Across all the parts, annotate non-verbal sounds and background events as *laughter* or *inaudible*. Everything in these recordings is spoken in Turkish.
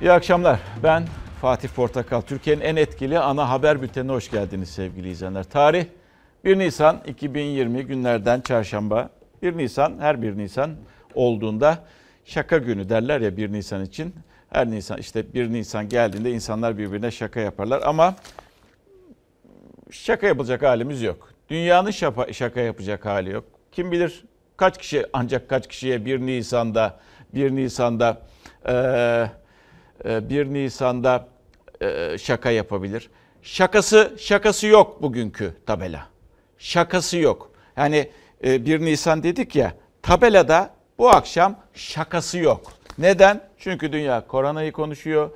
İyi akşamlar. Ben Fatih Portakal. Türkiye'nin en etkili ana haber bültenine hoş geldiniz sevgili izleyenler. Tarih 1 Nisan 2020 günlerden çarşamba. 1 Nisan her 1 Nisan olduğunda şaka günü derler ya 1 Nisan için. Her Nisan işte 1 Nisan geldiğinde insanlar birbirine şaka yaparlar ama şaka yapılacak halimiz yok. Dünyanın şaka, şaka yapacak hali yok. Kim bilir kaç kişi ancak kaç kişiye 1 Nisan'da 1 Nisan'da eee 1 e, Nisan'da e, şaka yapabilir. Şakası şakası yok bugünkü tabela. Şakası yok. Yani 1 e, Nisan dedik ya tabelada bu akşam şakası yok. Neden? Çünkü dünya koronayı konuşuyor.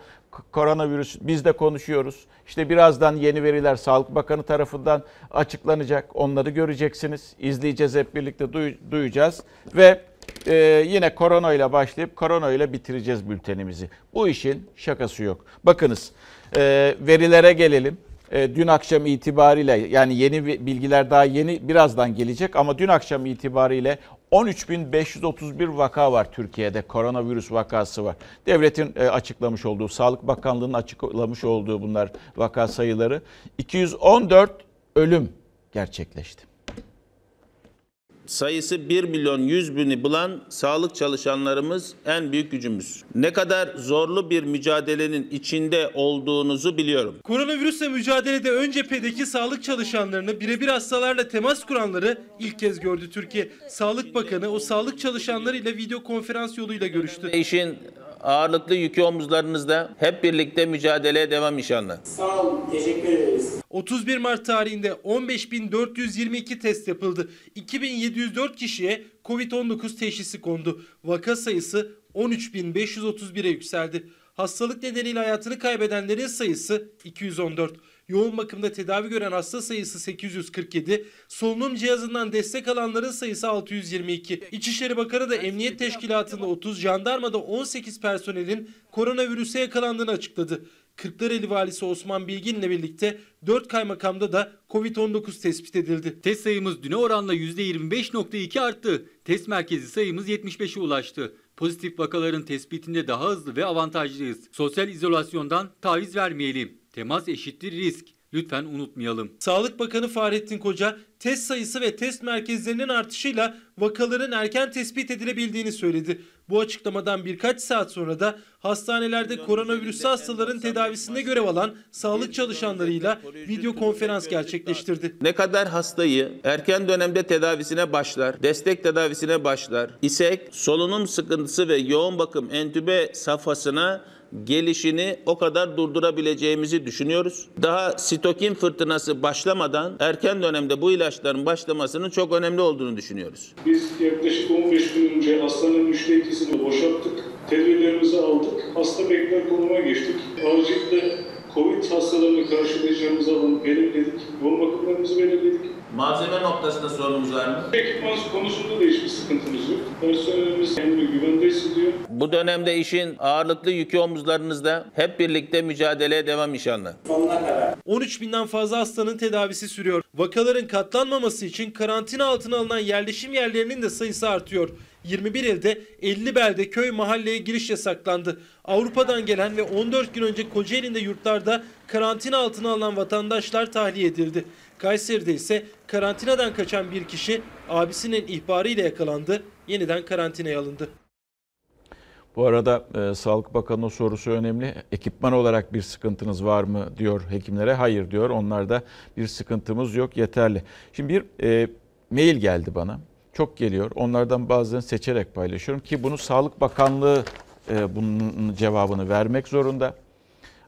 Koronavirüs biz de konuşuyoruz. İşte birazdan yeni veriler Sağlık Bakanı tarafından açıklanacak. Onları göreceksiniz. İzleyeceğiz hep birlikte duyacağız. Ve ee, yine korona ile başlayıp korona ile bitireceğiz bültenimizi. Bu işin şakası yok. Bakınız e, verilere gelelim. E, dün akşam itibariyle yani yeni bilgiler daha yeni birazdan gelecek ama dün akşam itibariyle 13.531 vaka var Türkiye'de. Koronavirüs vakası var. Devletin e, açıklamış olduğu, Sağlık Bakanlığı'nın açıklamış olduğu bunlar vaka sayıları. 214 ölüm gerçekleşti sayısı 1 milyon 100 bini bulan sağlık çalışanlarımız en büyük gücümüz. Ne kadar zorlu bir mücadelenin içinde olduğunuzu biliyorum. Koronavirüsle mücadelede ön cephedeki sağlık çalışanlarını birebir hastalarla temas kuranları ilk kez gördü Türkiye. Sağlık Bakanı o sağlık çalışanlarıyla video konferans yoluyla görüştü. İşin ağırlıklı yükü omuzlarınızda. Hep birlikte mücadeleye devam inşallah. Sağ olun, teşekkür ederiz. 31 Mart tarihinde 15.422 test yapıldı. 2704 kişiye Covid-19 teşhisi kondu. Vaka sayısı 13.531'e yükseldi. Hastalık nedeniyle hayatını kaybedenlerin sayısı 214. Yoğun bakımda tedavi gören hasta sayısı 847, solunum cihazından destek alanların sayısı 622. İçişleri Bakanı da Emniyet Teşkilatı'nda 30, jandarmada 18 personelin koronavirüse yakalandığını açıkladı. Kırklareli Valisi Osman Bilgin'le birlikte 4 kaymakamda da Covid-19 tespit edildi. Test sayımız düne oranla %25.2 arttı. Test merkezi sayımız 75'e ulaştı. Pozitif vakaların tespitinde daha hızlı ve avantajlıyız. Sosyal izolasyondan taviz vermeyelim. Temas eşittir risk. Lütfen unutmayalım. Sağlık Bakanı Fahrettin Koca test sayısı ve test merkezlerinin artışıyla vakaların erken tespit edilebildiğini söyledi. Bu açıklamadan birkaç saat sonra da hastanelerde koronavirüs hastaların tedavisinde görev alan sağlık çalışanlarıyla video konferans gerçekleştirdi. Ne kadar hastayı erken dönemde tedavisine başlar, destek tedavisine başlar isek solunum sıkıntısı ve yoğun bakım entübe safhasına gelişini o kadar durdurabileceğimizi düşünüyoruz. Daha sitokin fırtınası başlamadan erken dönemde bu ilaçların başlamasının çok önemli olduğunu düşünüyoruz. Biz yaklaşık 15 gün önce hastanın ikisini boşalttık. Tedbirlerimizi aldık. Hasta bekler konuma geçtik. Acilde Covid hastalarını karşılayacağımız alanı belirledik. Yoğun bakımlarımızı belirledik. Malzeme noktasında sorunumuz var mı? Ekipman konusunda da hiçbir sıkıntımız yok. Personelimiz kendini güvende hissediyor. Bu dönemde işin ağırlıklı yükü omuzlarınızda. Hep birlikte mücadeleye devam inşallah. Sonuna kadar. 13 binden fazla hastanın tedavisi sürüyor. Vakaların katlanmaması için karantina altına alınan yerleşim yerlerinin de sayısı artıyor. 21 ilde 50 belde köy mahalleye giriş yasaklandı. Avrupa'dan gelen ve 14 gün önce Kocaeli'nde yurtlarda karantina altına alınan vatandaşlar tahliye edildi. Kayseri'de ise karantinadan kaçan bir kişi abisinin ihbarıyla yakalandı, yeniden karantinaya alındı. Bu arada e, Sağlık Bakanı'nın sorusu önemli. Ekipman olarak bir sıkıntınız var mı diyor hekimlere. Hayır diyor. Onlarda bir sıkıntımız yok yeterli. Şimdi bir e, mail geldi bana. Çok geliyor. Onlardan bazılarını seçerek paylaşıyorum ki bunu Sağlık Bakanlığı e, bunun cevabını vermek zorunda.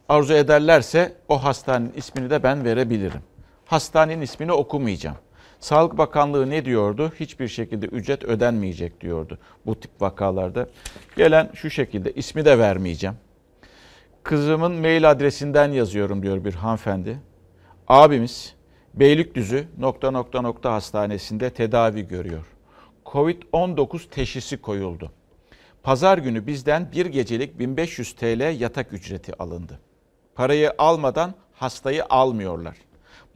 Arzu ederlerse o hastanenin ismini de ben verebilirim hastanenin ismini okumayacağım. Sağlık Bakanlığı ne diyordu? Hiçbir şekilde ücret ödenmeyecek diyordu bu tip vakalarda. Gelen şu şekilde ismi de vermeyeceğim. Kızımın mail adresinden yazıyorum diyor bir hanımefendi. Abimiz Beylikdüzü nokta nokta nokta hastanesinde tedavi görüyor. Covid-19 teşhisi koyuldu. Pazar günü bizden bir gecelik 1500 TL yatak ücreti alındı. Parayı almadan hastayı almıyorlar.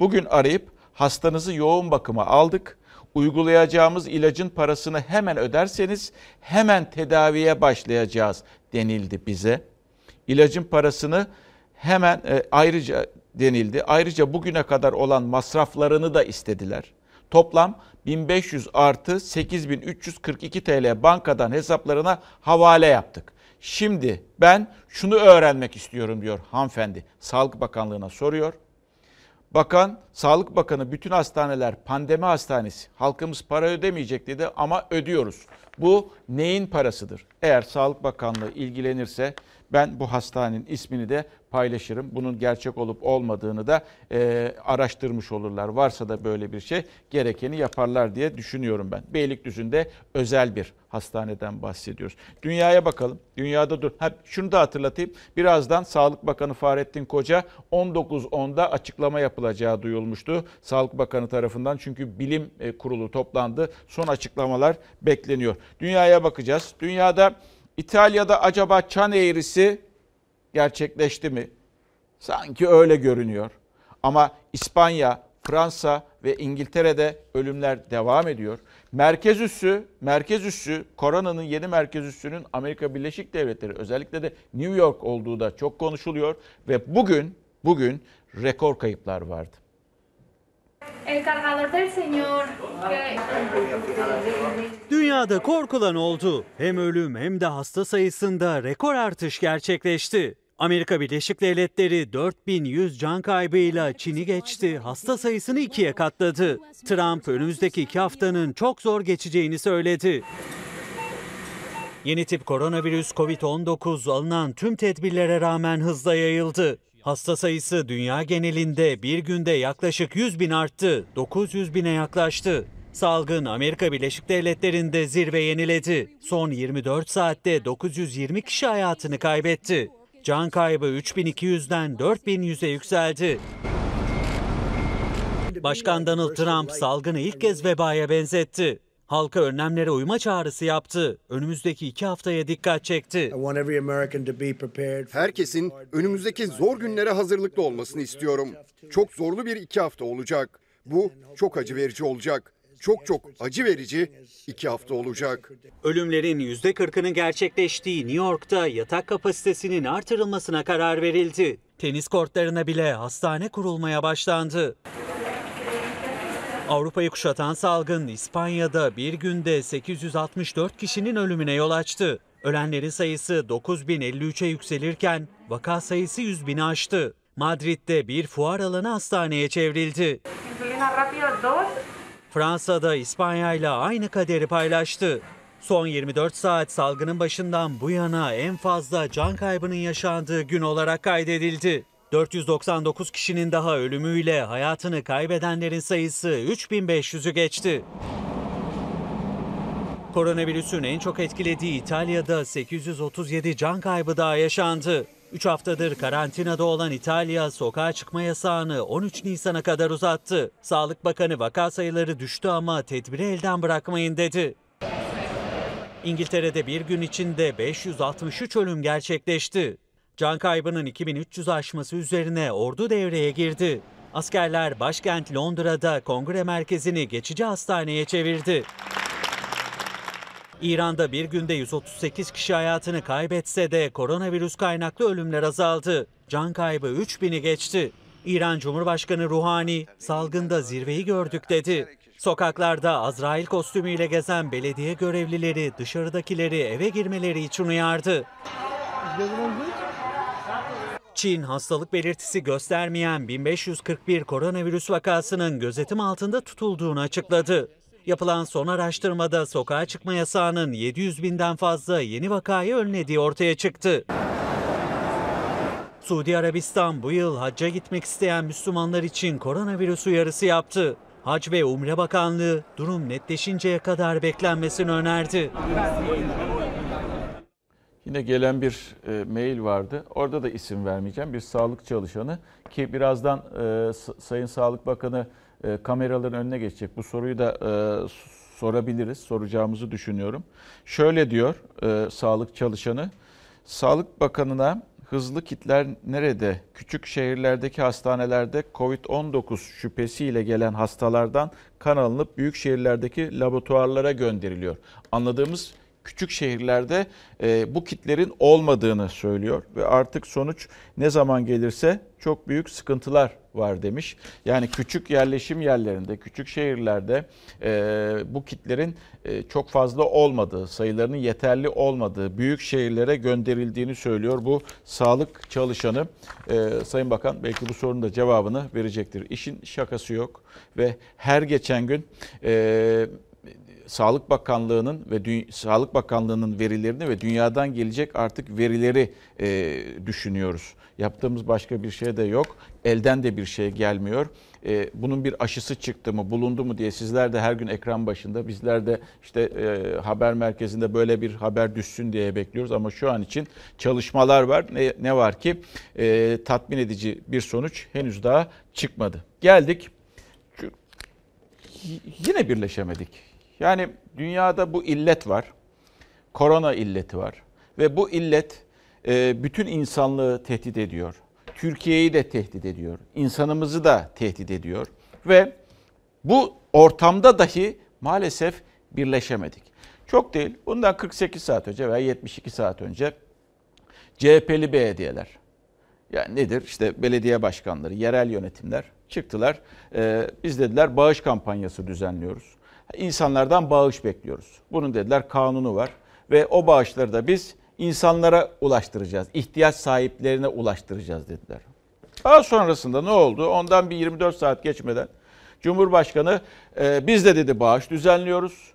Bugün arayıp hastanızı yoğun bakıma aldık. Uygulayacağımız ilacın parasını hemen öderseniz hemen tedaviye başlayacağız denildi bize. ilacın parasını hemen e, ayrıca denildi. Ayrıca bugüne kadar olan masraflarını da istediler. Toplam 1500 artı 8342 TL bankadan hesaplarına havale yaptık. Şimdi ben şunu öğrenmek istiyorum diyor hanımefendi. Sağlık Bakanlığı'na soruyor. Bakan, Sağlık Bakanı bütün hastaneler pandemi hastanesi. Halkımız para ödemeyecek dedi ama ödüyoruz. Bu neyin parasıdır? Eğer Sağlık Bakanlığı ilgilenirse ben bu hastanenin ismini de paylaşırım. Bunun gerçek olup olmadığını da e, araştırmış olurlar. Varsa da böyle bir şey gerekeni yaparlar diye düşünüyorum ben. Beylikdüzü'nde özel bir hastaneden bahsediyoruz. Dünyaya bakalım. Dünyada dur. Ha, şunu da hatırlatayım. Birazdan Sağlık Bakanı Fahrettin Koca 19.10'da açıklama yapılacağı duyulmuştu. Sağlık Bakanı tarafından çünkü bilim e, kurulu toplandı. Son açıklamalar bekleniyor. Dünyaya bakacağız. Dünyada İtalya'da acaba çan eğrisi gerçekleşti mi? Sanki öyle görünüyor. Ama İspanya, Fransa ve İngiltere'de ölümler devam ediyor. Merkez üssü, merkez üssü, koronanın yeni merkez üssünün Amerika Birleşik Devletleri özellikle de New York olduğu da çok konuşuluyor ve bugün bugün rekor kayıplar vardı. El cargador del señor. Dünyada korkulan oldu. Hem ölüm hem de hasta sayısında rekor artış gerçekleşti. Amerika Birleşik Devletleri 4100 can kaybıyla Çin'i geçti, hasta sayısını ikiye katladı. Trump önümüzdeki iki haftanın çok zor geçeceğini söyledi. Yeni tip koronavirüs COVID-19 alınan tüm tedbirlere rağmen hızla yayıldı. Hasta sayısı dünya genelinde bir günde yaklaşık 100 bin arttı, 900 bine yaklaştı. Salgın Amerika Birleşik Devletleri'nde zirve yeniledi. Son 24 saatte 920 kişi hayatını kaybetti. Can kaybı 3200'den 4100'e yükseldi. Başkan Donald Trump salgını ilk kez vebaya benzetti. Halka önlemlere uyma çağrısı yaptı. Önümüzdeki iki haftaya dikkat çekti. Herkesin önümüzdeki zor günlere hazırlıklı olmasını istiyorum. Çok zorlu bir iki hafta olacak. Bu çok acı verici olacak. Çok çok acı verici iki hafta olacak. Ölümlerin %40'ının gerçekleştiği New York'ta yatak kapasitesinin artırılmasına karar verildi. Tenis kortlarına bile hastane kurulmaya başlandı. Avrupa'yı kuşatan salgın İspanya'da bir günde 864 kişinin ölümüne yol açtı. Ölenlerin sayısı 9053'e yükselirken vaka sayısı 100 bini aştı. Madrid'de bir fuar alanı hastaneye çevrildi. Insulina rápido 2. Fransa'da İspanya ile aynı kaderi paylaştı. Son 24 saat salgının başından bu yana en fazla can kaybının yaşandığı gün olarak kaydedildi. 499 kişinin daha ölümüyle hayatını kaybedenlerin sayısı 3500'ü geçti. Koronavirüsün en çok etkilediği İtalya'da 837 can kaybı daha yaşandı. 3 haftadır karantinada olan İtalya sokağa çıkma yasağını 13 Nisan'a kadar uzattı. Sağlık Bakanı vaka sayıları düştü ama tedbiri elden bırakmayın dedi. İngiltere'de bir gün içinde 563 ölüm gerçekleşti. Can kaybının 2300 aşması üzerine ordu devreye girdi. Askerler başkent Londra'da kongre merkezini geçici hastaneye çevirdi. İran'da bir günde 138 kişi hayatını kaybetse de koronavirüs kaynaklı ölümler azaldı. Can kaybı 3000'i geçti. İran Cumhurbaşkanı Ruhani salgında zirveyi gördük dedi. Sokaklarda Azrail kostümüyle gezen belediye görevlileri dışarıdakileri eve girmeleri için uyardı. Çin hastalık belirtisi göstermeyen 1541 koronavirüs vakasının gözetim altında tutulduğunu açıkladı. Yapılan son araştırmada sokağa çıkma yasağının 700 binden fazla yeni vakayı önlediği ortaya çıktı. Suudi Arabistan bu yıl hacca gitmek isteyen Müslümanlar için koronavirüs uyarısı yaptı. Hac ve Umre Bakanlığı durum netleşinceye kadar beklenmesini önerdi. Yine gelen bir e, mail vardı. Orada da isim vermeyeceğim. Bir sağlık çalışanı ki birazdan e, Sayın Sağlık Bakanı e, kameraların önüne geçecek. Bu soruyu da e, sorabiliriz. Soracağımızı düşünüyorum. Şöyle diyor e, sağlık çalışanı. Sağlık Bakanı'na hızlı kitler nerede? Küçük şehirlerdeki hastanelerde COVID-19 şüphesiyle gelen hastalardan kan alınıp büyük şehirlerdeki laboratuvarlara gönderiliyor. Anladığımız küçük şehirlerde e, bu kitlerin olmadığını söylüyor ve artık sonuç ne zaman gelirse çok büyük sıkıntılar var demiş. Yani küçük yerleşim yerlerinde, küçük şehirlerde e, bu kitlerin e, çok fazla olmadığı, sayılarının yeterli olmadığı, büyük şehirlere gönderildiğini söylüyor bu sağlık çalışanı. E, Sayın Bakan belki bu sorunun da cevabını verecektir. İşin şakası yok ve her geçen gün e, Sağlık Bakanlığı'nın ve Dü- Sağlık Bakanlığı'nın verilerini ve dünyadan gelecek artık verileri e, düşünüyoruz. Yaptığımız başka bir şey de yok. Elden de bir şey gelmiyor. E, bunun bir aşısı çıktı mı, bulundu mu diye sizler de her gün ekran başında, bizler de işte e, haber merkezinde böyle bir haber düşsün diye bekliyoruz. Ama şu an için çalışmalar var. Ne, ne var ki e, tatmin edici bir sonuç henüz daha çıkmadı. Geldik yine birleşemedik. Yani dünyada bu illet var. Korona illeti var. Ve bu illet e, bütün insanlığı tehdit ediyor. Türkiye'yi de tehdit ediyor. İnsanımızı da tehdit ediyor. Ve bu ortamda dahi maalesef birleşemedik. Çok değil. Bundan 48 saat önce veya 72 saat önce CHP'li belediyeler, yani nedir? İşte belediye başkanları, yerel yönetimler çıktılar. Ee, biz dediler bağış kampanyası düzenliyoruz. İnsanlardan bağış bekliyoruz. Bunun dediler kanunu var ve o bağışları da biz insanlara ulaştıracağız. ihtiyaç sahiplerine ulaştıracağız dediler. Daha sonrasında ne oldu? Ondan bir 24 saat geçmeden Cumhurbaşkanı e, biz de dedi bağış düzenliyoruz.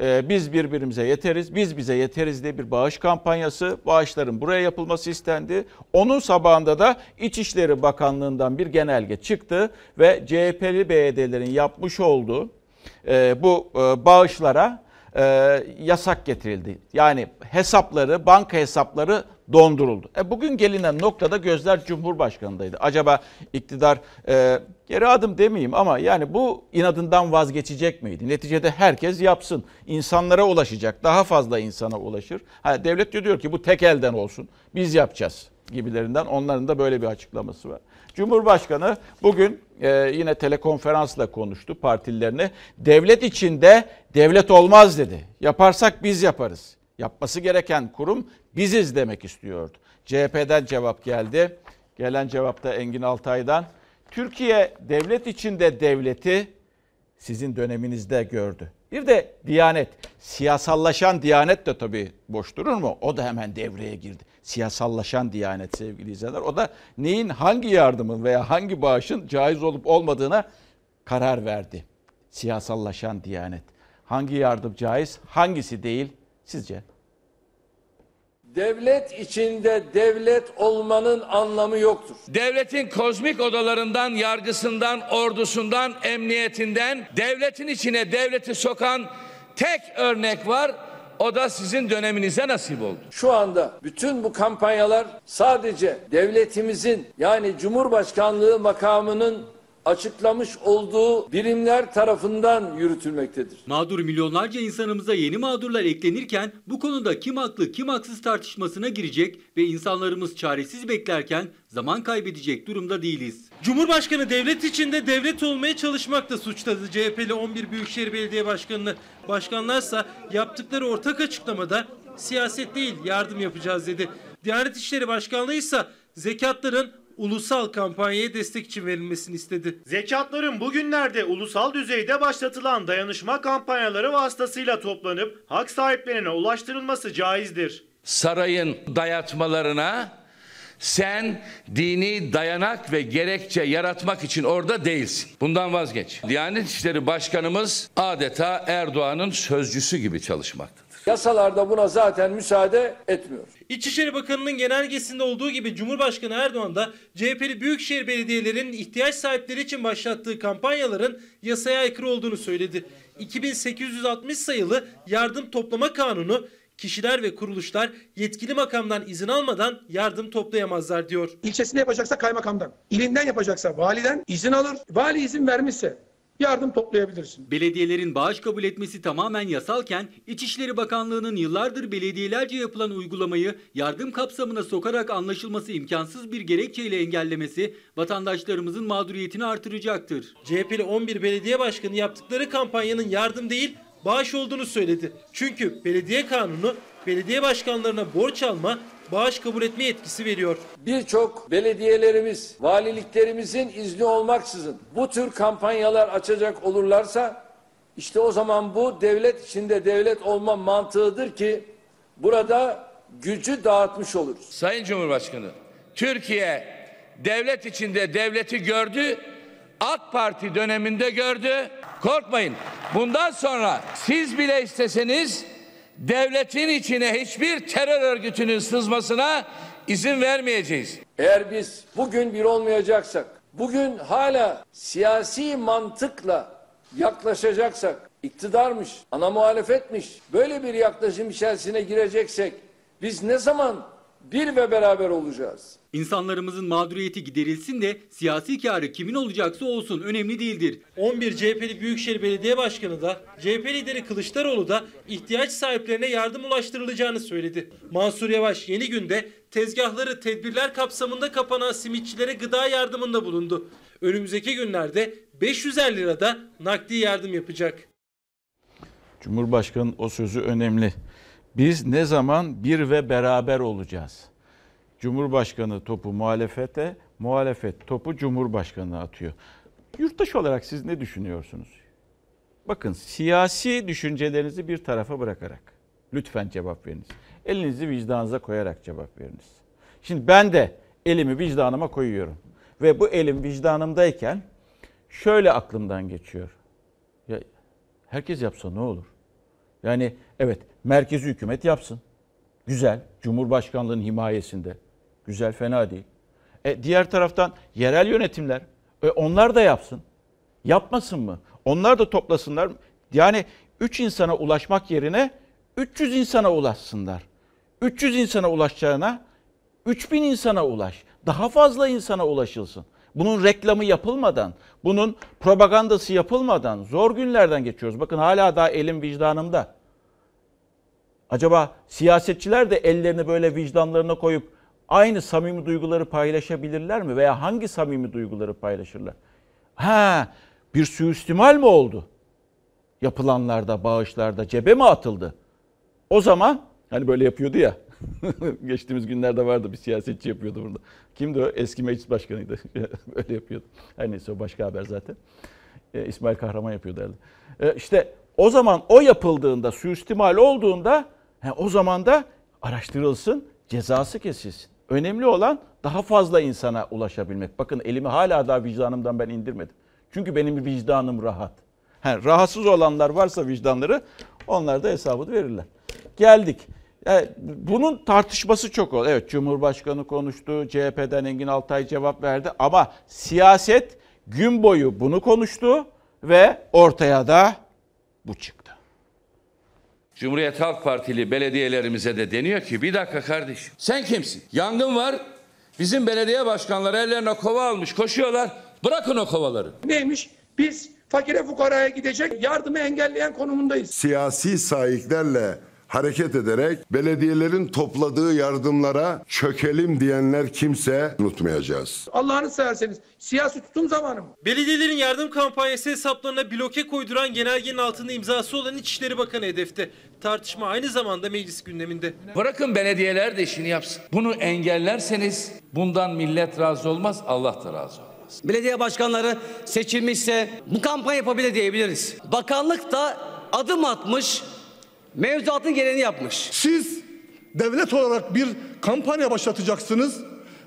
E, biz birbirimize yeteriz, biz bize yeteriz diye bir bağış kampanyası, bağışların buraya yapılması istendi. Onun sabahında da İçişleri Bakanlığı'ndan bir genelge çıktı ve CHP'li belediyelerin yapmış olduğu e, bu e, bağışlara e, yasak getirildi. Yani hesapları, banka hesapları donduruldu. E, bugün gelinen noktada gözler Cumhurbaşkanı'ndaydı. Acaba iktidar e, geri adım demeyeyim ama yani bu inadından vazgeçecek miydi? Neticede herkes yapsın. İnsanlara ulaşacak. Daha fazla insana ulaşır. Ha, devlet de diyor ki bu tek elden olsun. Biz yapacağız gibilerinden. Onların da böyle bir açıklaması var. Cumhurbaşkanı bugün e, yine telekonferansla konuştu partililerine. Devlet içinde devlet olmaz dedi. Yaparsak biz yaparız. Yapması gereken kurum biziz demek istiyordu. CHP'den cevap geldi. Gelen cevap da Engin Altay'dan. Türkiye devlet içinde devleti sizin döneminizde gördü. Bir de Diyanet. Siyasallaşan Diyanet de tabii boş durur mu? O da hemen devreye girdi. Siyasallaşan Diyanet sevgili izleyenler. O da neyin hangi yardımın veya hangi bağışın caiz olup olmadığına karar verdi. Siyasallaşan Diyanet. Hangi yardım caiz, hangisi değil sizce? Devlet içinde devlet olmanın anlamı yoktur. Devletin kozmik odalarından, yargısından, ordusundan, emniyetinden devletin içine devleti sokan tek örnek var. O da sizin döneminize nasip oldu. Şu anda bütün bu kampanyalar sadece devletimizin yani Cumhurbaşkanlığı makamının açıklamış olduğu birimler tarafından yürütülmektedir. Mağdur milyonlarca insanımıza yeni mağdurlar eklenirken bu konuda kim haklı kim haksız tartışmasına girecek ve insanlarımız çaresiz beklerken zaman kaybedecek durumda değiliz. Cumhurbaşkanı devlet içinde devlet olmaya çalışmakla suçladı CHP'li 11 Büyükşehir Belediye Başkanı'nı. Başkanlarsa yaptıkları ortak açıklamada siyaset değil yardım yapacağız dedi. Diyanet İşleri Başkanlığı ise zekatların ulusal kampanyaya destek için verilmesini istedi. Zekatların bugünlerde ulusal düzeyde başlatılan dayanışma kampanyaları vasıtasıyla toplanıp hak sahiplerine ulaştırılması caizdir. Sarayın dayatmalarına sen dini dayanak ve gerekçe yaratmak için orada değilsin. Bundan vazgeç. Diyanet İşleri Başkanımız adeta Erdoğan'ın sözcüsü gibi çalışmaktadır. Yasalarda buna zaten müsaade etmiyor. İçişleri Bakanı'nın genelgesinde olduğu gibi Cumhurbaşkanı Erdoğan da CHP'li büyükşehir belediyelerinin ihtiyaç sahipleri için başlattığı kampanyaların yasaya aykırı olduğunu söyledi. 2860 sayılı yardım toplama kanunu kişiler ve kuruluşlar yetkili makamdan izin almadan yardım toplayamazlar diyor. İlçesinde yapacaksa kaymakamdan, ilinden yapacaksa validen izin alır. Vali izin vermişse yardım toplayabilirsin. Belediyelerin bağış kabul etmesi tamamen yasalken İçişleri Bakanlığı'nın yıllardır belediyelerce yapılan uygulamayı yardım kapsamına sokarak anlaşılması imkansız bir gerekçeyle engellemesi vatandaşlarımızın mağduriyetini artıracaktır. CHP'li 11 belediye başkanı yaptıkları kampanyanın yardım değil bağış olduğunu söyledi. Çünkü belediye kanunu belediye başkanlarına borç alma, bağış kabul etme yetkisi veriyor. Birçok belediyelerimiz, valiliklerimizin izni olmaksızın bu tür kampanyalar açacak olurlarsa işte o zaman bu devlet içinde devlet olma mantığıdır ki burada gücü dağıtmış oluruz. Sayın Cumhurbaşkanı, Türkiye devlet içinde devleti gördü. AK Parti döneminde gördü. Korkmayın. Bundan sonra siz bile isteseniz devletin içine hiçbir terör örgütünün sızmasına izin vermeyeceğiz. Eğer biz bugün bir olmayacaksak, bugün hala siyasi mantıkla yaklaşacaksak, iktidarmış, ana muhalefetmiş, böyle bir yaklaşım içerisine gireceksek, biz ne zaman bir ve beraber olacağız? İnsanlarımızın mağduriyeti giderilsin de siyasi karı kimin olacaksa olsun önemli değildir. 11 CHP'li Büyükşehir Belediye Başkanı da CHP lideri Kılıçdaroğlu da ihtiyaç sahiplerine yardım ulaştırılacağını söyledi. Mansur Yavaş yeni günde tezgahları tedbirler kapsamında kapanan simitçilere gıda yardımında bulundu. Önümüzdeki günlerde 550 lirada nakdi yardım yapacak. Cumhurbaşkanının o sözü önemli. Biz ne zaman bir ve beraber olacağız? Cumhurbaşkanı topu muhalefete, muhalefet topu Cumhurbaşkanı'na atıyor. Yurttaş olarak siz ne düşünüyorsunuz? Bakın siyasi düşüncelerinizi bir tarafa bırakarak lütfen cevap veriniz. Elinizi vicdanınıza koyarak cevap veriniz. Şimdi ben de elimi vicdanıma koyuyorum. Ve bu elim vicdanımdayken şöyle aklımdan geçiyor. Ya herkes yapsa ne olur? Yani evet merkezi hükümet yapsın. Güzel. Cumhurbaşkanlığının himayesinde. Güzel fena değil. E, diğer taraftan yerel yönetimler e, onlar da yapsın. Yapmasın mı? Onlar da toplasınlar. Yani 3 insana ulaşmak yerine 300 insana ulaşsınlar. 300 insana ulaşacağına 3000 insana ulaş. Daha fazla insana ulaşılsın. Bunun reklamı yapılmadan, bunun propagandası yapılmadan zor günlerden geçiyoruz. Bakın hala daha elim vicdanımda. Acaba siyasetçiler de ellerini böyle vicdanlarına koyup aynı samimi duyguları paylaşabilirler mi? Veya hangi samimi duyguları paylaşırlar? Ha, bir suistimal mi oldu? Yapılanlarda, bağışlarda cebe mi atıldı? O zaman hani böyle yapıyordu ya. *laughs* Geçtiğimiz günlerde vardı bir siyasetçi yapıyordu burada. Kimdi o? Eski meclis başkanıydı. *laughs* Öyle yapıyordu. Her neyse o başka haber zaten. E, İsmail Kahraman yapıyordu herhalde. E, işte o zaman o yapıldığında, suistimal olduğunda he, o zaman da araştırılsın, cezası kesilsin. Önemli olan daha fazla insana ulaşabilmek. Bakın elimi hala daha vicdanımdan ben indirmedim. Çünkü benim vicdanım rahat. He, rahatsız olanlar varsa vicdanları onlar da hesabını verirler. Geldik. Yani bunun tartışması çok oldu. Evet Cumhurbaşkanı konuştu, CHP'den Engin Altay cevap verdi ama siyaset gün boyu bunu konuştu ve ortaya da bu çıktı. Cumhuriyet Halk Partili belediyelerimize de deniyor ki bir dakika kardeşim sen kimsin? Yangın var bizim belediye başkanları ellerine kova almış koşuyorlar bırakın o kovaları. Neymiş? Biz fakire fukaraya gidecek yardımı engelleyen konumundayız. Siyasi sahiplerle hareket ederek belediyelerin topladığı yardımlara çökelim diyenler kimse unutmayacağız. Allah'ını severseniz siyasi tutum zamanı mı? Belediyelerin yardım kampanyası hesaplarına bloke koyduran genelgenin altında imzası olan İçişleri Bakanı hedefte. Tartışma aynı zamanda meclis gündeminde. Bırakın belediyeler de işini yapsın. Bunu engellerseniz bundan millet razı olmaz Allah da razı olmaz. Belediye başkanları seçilmişse bu kampanya yapabilir diyebiliriz. Bakanlık da adım atmış, mevzuatın gereğini yapmış. Siz devlet olarak bir kampanya başlatacaksınız.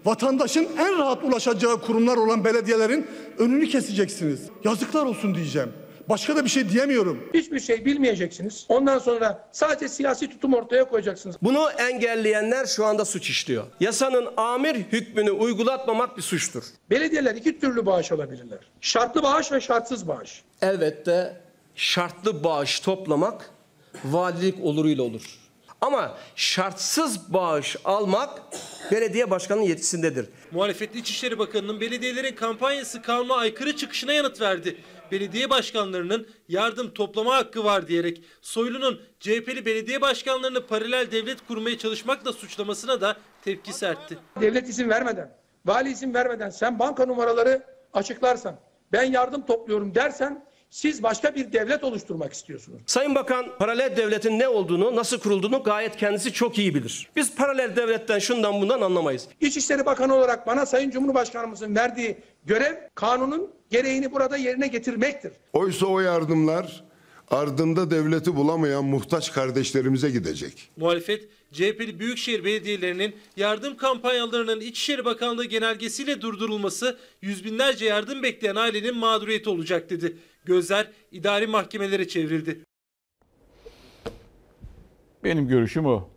Vatandaşın en rahat ulaşacağı kurumlar olan belediyelerin önünü keseceksiniz. Yazıklar olsun diyeceğim. Başka da bir şey diyemiyorum. Hiçbir şey bilmeyeceksiniz. Ondan sonra sadece siyasi tutum ortaya koyacaksınız. Bunu engelleyenler şu anda suç işliyor. Yasanın amir hükmünü uygulatmamak bir suçtur. Belediyeler iki türlü bağış alabilirler. Şartlı bağış ve şartsız bağış. Elbette şartlı bağış toplamak valilik oluruyla olur. Ama şartsız bağış almak belediye başkanının yetkisindedir. Muhalefetli İçişleri Bakanı'nın belediyelerin kampanyası kanuna aykırı çıkışına yanıt verdi. Belediye başkanlarının yardım toplama hakkı var diyerek Soylu'nun CHP'li belediye başkanlarını paralel devlet kurmaya çalışmakla suçlamasına da tepki sertti. Devlet izin vermeden, vali izin vermeden sen banka numaraları açıklarsan, ben yardım topluyorum dersen Siz başka bir devlet oluşturmak istiyorsunuz. Sayın Bakan paralel devletin ne olduğunu, nasıl kurulduğunu gayet kendisi çok iyi bilir. Biz paralel devletten şundan bundan anlamayız. İçişleri Bakanı olarak bana Sayın Cumhurbaşkanımızın verdiği görev kanunun gereğini burada yerine getirmektir. Oysa o yardımlar ardında devleti bulamayan muhtaç kardeşlerimize gidecek. Muhalefet, CHP'li büyükşehir belediyelerinin yardım kampanyalarının İçişleri Bakanlığı genelgesiyle durdurulması yüz binlerce yardım bekleyen ailenin mağduriyeti olacak dedi. Gözler idari mahkemelere çevrildi. Benim görüşüm o.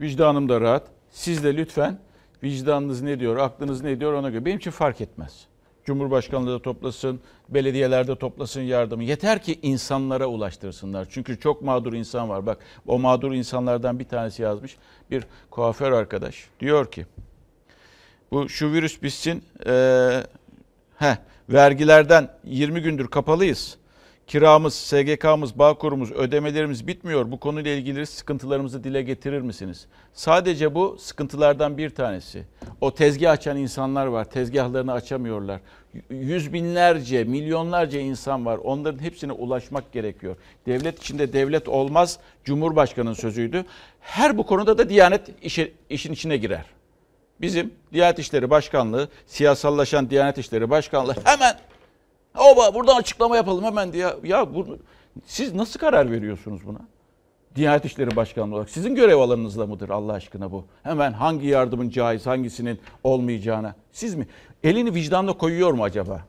Vicdanım da rahat. Siz de lütfen vicdanınız ne diyor, aklınız ne diyor ona göre. Benim için fark etmez. Cumhurbaşkanlığı toplasın, belediyelerde toplasın yardımı. Yeter ki insanlara ulaştırsınlar. Çünkü çok mağdur insan var. Bak o mağdur insanlardan bir tanesi yazmış. Bir kuaför arkadaş. Diyor ki bu şu virüs bitsin. Ee, heh, vergilerden 20 gündür kapalıyız. Kiramız, SGK'mız, Bağkur'umuz, ödemelerimiz bitmiyor. Bu konuyla ilgili sıkıntılarımızı dile getirir misiniz? Sadece bu sıkıntılardan bir tanesi. O tezgah açan insanlar var. Tezgahlarını açamıyorlar. Yüz binlerce, milyonlarca insan var. Onların hepsine ulaşmak gerekiyor. Devlet içinde devlet olmaz. Cumhurbaşkanının sözüydü. Her bu konuda da Diyanet işe, işin içine girer. Bizim Diyanet İşleri Başkanlığı, siyasallaşan Diyanet İşleri Başkanlığı hemen Oba buradan açıklama yapalım hemen diye. Ya bu, siz nasıl karar veriyorsunuz buna? Diyanet İşleri Başkanlığı olarak sizin görev alanınızda mıdır Allah aşkına bu? Hemen hangi yardımın caiz, hangisinin olmayacağına. Siz mi? Elini vicdanla koyuyor mu acaba?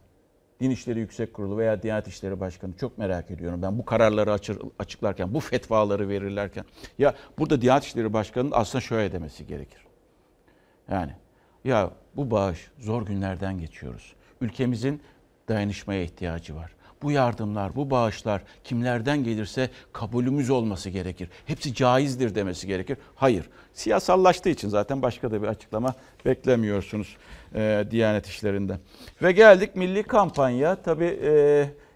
Din İşleri Yüksek Kurulu veya Diyanet İşleri Başkanı çok merak ediyorum ben bu kararları açıklarken, bu fetvaları verirlerken. Ya burada Diyanet İşleri Başkanı'nın aslında şöyle demesi gerekir. Yani ya bu bağış zor günlerden geçiyoruz. Ülkemizin dayanışmaya ihtiyacı var. Bu yardımlar, bu bağışlar kimlerden gelirse kabulümüz olması gerekir. Hepsi caizdir demesi gerekir. Hayır. Siyasallaştığı için zaten başka da bir açıklama beklemiyorsunuz e, Diyanet işlerinde. Ve geldik milli kampanya. Tabii e,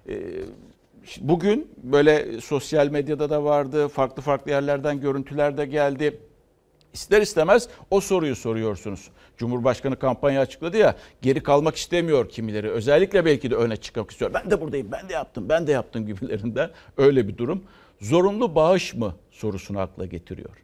e, bugün böyle sosyal medyada da vardı, farklı farklı yerlerden görüntüler de geldi. İster istemez o soruyu soruyorsunuz. Cumhurbaşkanı kampanya açıkladı ya geri kalmak istemiyor kimileri. Özellikle belki de öne çıkmak istiyor. Ben de buradayım, ben de yaptım, ben de yaptım gibilerinden öyle bir durum. Zorunlu bağış mı sorusunu akla getiriyor.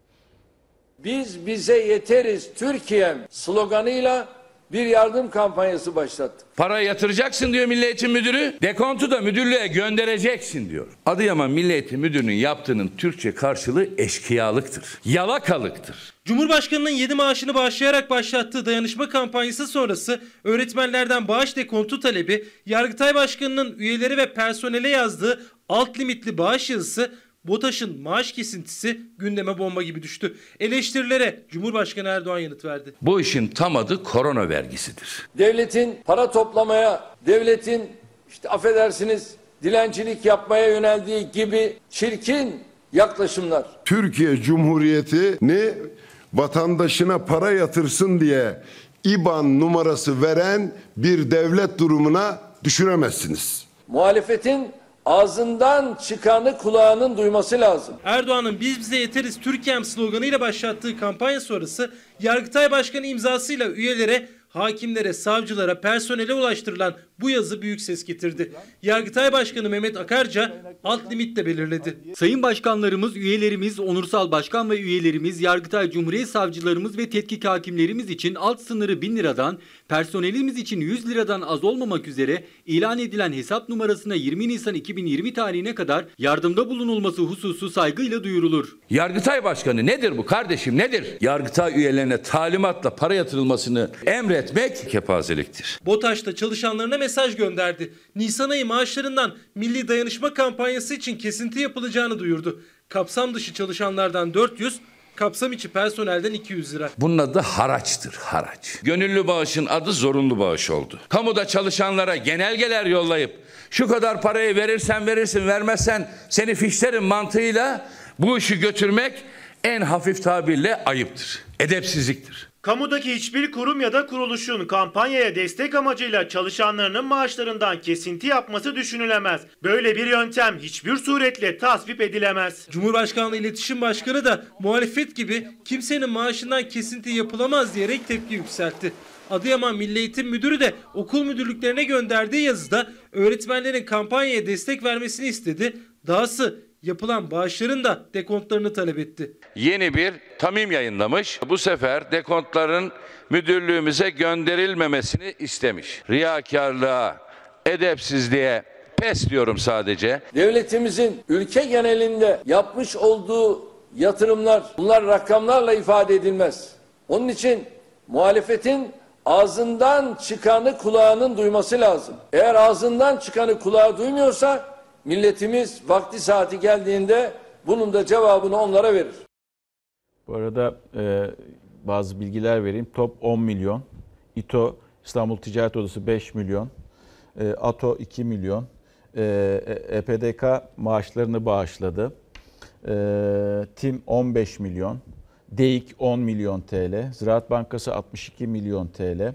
Biz bize yeteriz Türkiye'm sloganıyla bir yardım kampanyası başlattık. Para yatıracaksın diyor Milli Eğitim Müdürü. Dekontu da müdürlüğe göndereceksin diyor. Adıyaman Milli Eğitim Müdürü'nün yaptığının Türkçe karşılığı eşkıyalıktır. Yalakalıktır. Cumhurbaşkanının 7 maaşını bağışlayarak başlattığı dayanışma kampanyası sonrası öğretmenlerden bağış dekontu talebi, Yargıtay Başkanı'nın üyeleri ve personele yazdığı alt limitli bağış yazısı BOTAŞ'ın maaş kesintisi gündeme bomba gibi düştü. Eleştirilere Cumhurbaşkanı Erdoğan yanıt verdi. Bu işin tam adı korona vergisidir. Devletin para toplamaya, devletin işte affedersiniz dilencilik yapmaya yöneldiği gibi çirkin yaklaşımlar. Türkiye Cumhuriyeti'ni vatandaşına para yatırsın diye IBAN numarası veren bir devlet durumuna düşüremezsiniz. Muhalefetin ağzından çıkanı kulağının duyması lazım. Erdoğan'ın biz bize yeteriz Türkiye'm sloganıyla başlattığı kampanya sonrası Yargıtay Başkanı imzasıyla üyelere, hakimlere, savcılara, personele ulaştırılan bu yazı büyük ses getirdi. Yargıtay Başkanı Mehmet Akarca alt limitle belirledi. Sayın başkanlarımız, üyelerimiz, onursal başkan ve üyelerimiz, Yargıtay Cumhuriyet savcılarımız ve tetkik hakimlerimiz için alt sınırı 1000 liradan, personelimiz için 100 liradan az olmamak üzere ilan edilen hesap numarasına 20 Nisan 2020 tarihine kadar yardımda bulunulması hususu saygıyla duyurulur. Yargıtay Başkanı nedir bu kardeşim nedir? Yargıtay üyelerine talimatla para yatırılmasını emretmek kepazeliktir. BOTAŞ'ta çalışanlarına mesaj gönderdi. Nisan ayı maaşlarından Milli Dayanışma kampanyası için kesinti yapılacağını duyurdu. Kapsam dışı çalışanlardan 400, kapsam içi personelden 200 lira. Bunun adı haraçtır, haraç. Gönüllü bağışın adı zorunlu bağış oldu. Kamuda çalışanlara genelgeler yollayıp şu kadar parayı verirsen verirsin, vermezsen seni fişlerim mantığıyla bu işi götürmek en hafif tabirle ayıptır, edepsizliktir. Kamudaki hiçbir kurum ya da kuruluşun kampanyaya destek amacıyla çalışanlarının maaşlarından kesinti yapması düşünülemez. Böyle bir yöntem hiçbir suretle tasvip edilemez. Cumhurbaşkanlığı İletişim Başkanı da muhalefet gibi kimsenin maaşından kesinti yapılamaz diyerek tepki yükseltti. Adıyaman Milli Eğitim Müdürü de okul müdürlüklerine gönderdiği yazıda öğretmenlerin kampanyaya destek vermesini istedi. Dahası yapılan bağışların da dekontlarını talep etti. Yeni bir tamim yayınlamış. Bu sefer dekontların müdürlüğümüze gönderilmemesini istemiş. Riyakarlığa, edepsizliğe pes diyorum sadece. Devletimizin ülke genelinde yapmış olduğu yatırımlar bunlar rakamlarla ifade edilmez. Onun için muhalefetin ağzından çıkanı kulağının duyması lazım. Eğer ağzından çıkanı kulağı duymuyorsa milletimiz vakti saati geldiğinde bunun da cevabını onlara verir. Bu arada e, bazı bilgiler vereyim. Top 10 milyon. İTO İstanbul Ticaret Odası 5 milyon. E, ATO 2 milyon. E, EPDK maaşlarını bağışladı. E, TİM 15 milyon. DEİK 10 milyon TL. Ziraat Bankası 62 milyon TL.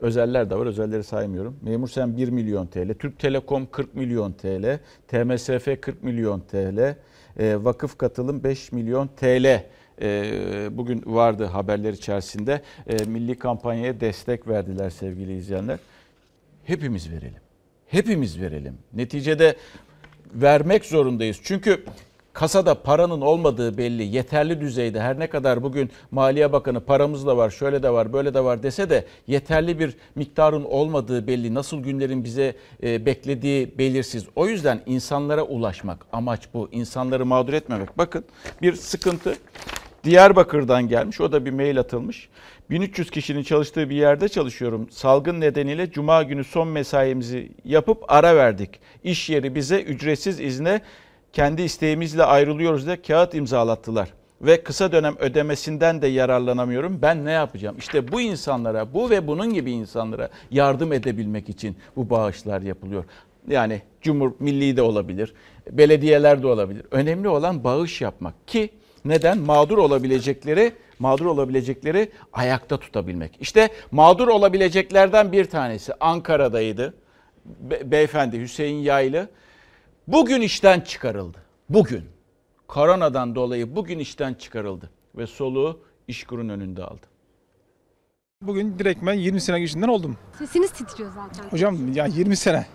Özeller de var, özelleri saymıyorum. Memur Sen 1 milyon TL, Türk Telekom 40 milyon TL, TMSF 40 milyon TL, e, vakıf katılım 5 milyon TL. E, bugün vardı haberler içerisinde. E, milli kampanyaya destek verdiler sevgili izleyenler. Hepimiz verelim. Hepimiz verelim. Neticede vermek zorundayız. Çünkü kasada paranın olmadığı belli. Yeterli düzeyde her ne kadar bugün Maliye Bakanı paramız da var, şöyle de var, böyle de var dese de yeterli bir miktarın olmadığı belli. Nasıl günlerin bize e, beklediği belirsiz. O yüzden insanlara ulaşmak amaç bu. İnsanları mağdur etmemek. Bakın bir sıkıntı Diyarbakır'dan gelmiş. O da bir mail atılmış. 1300 kişinin çalıştığı bir yerde çalışıyorum. Salgın nedeniyle cuma günü son mesaimizi yapıp ara verdik. İş yeri bize ücretsiz izne kendi isteğimizle ayrılıyoruz diye kağıt imzalattılar. Ve kısa dönem ödemesinden de yararlanamıyorum. Ben ne yapacağım? İşte bu insanlara, bu ve bunun gibi insanlara yardım edebilmek için bu bağışlar yapılıyor. Yani Cumhur Milli de olabilir, belediyeler de olabilir. Önemli olan bağış yapmak ki neden? Mağdur olabilecekleri, mağdur olabilecekleri ayakta tutabilmek. İşte mağdur olabileceklerden bir tanesi Ankara'daydı. Be- beyefendi Hüseyin Yaylı bugün işten çıkarıldı. Bugün. Koronadan dolayı bugün işten çıkarıldı ve soluğu işkurun önünde aldı. Bugün direkt ben 20 sene geçinden oldum. Sesiniz titriyor zaten. Hocam ya 20 sene.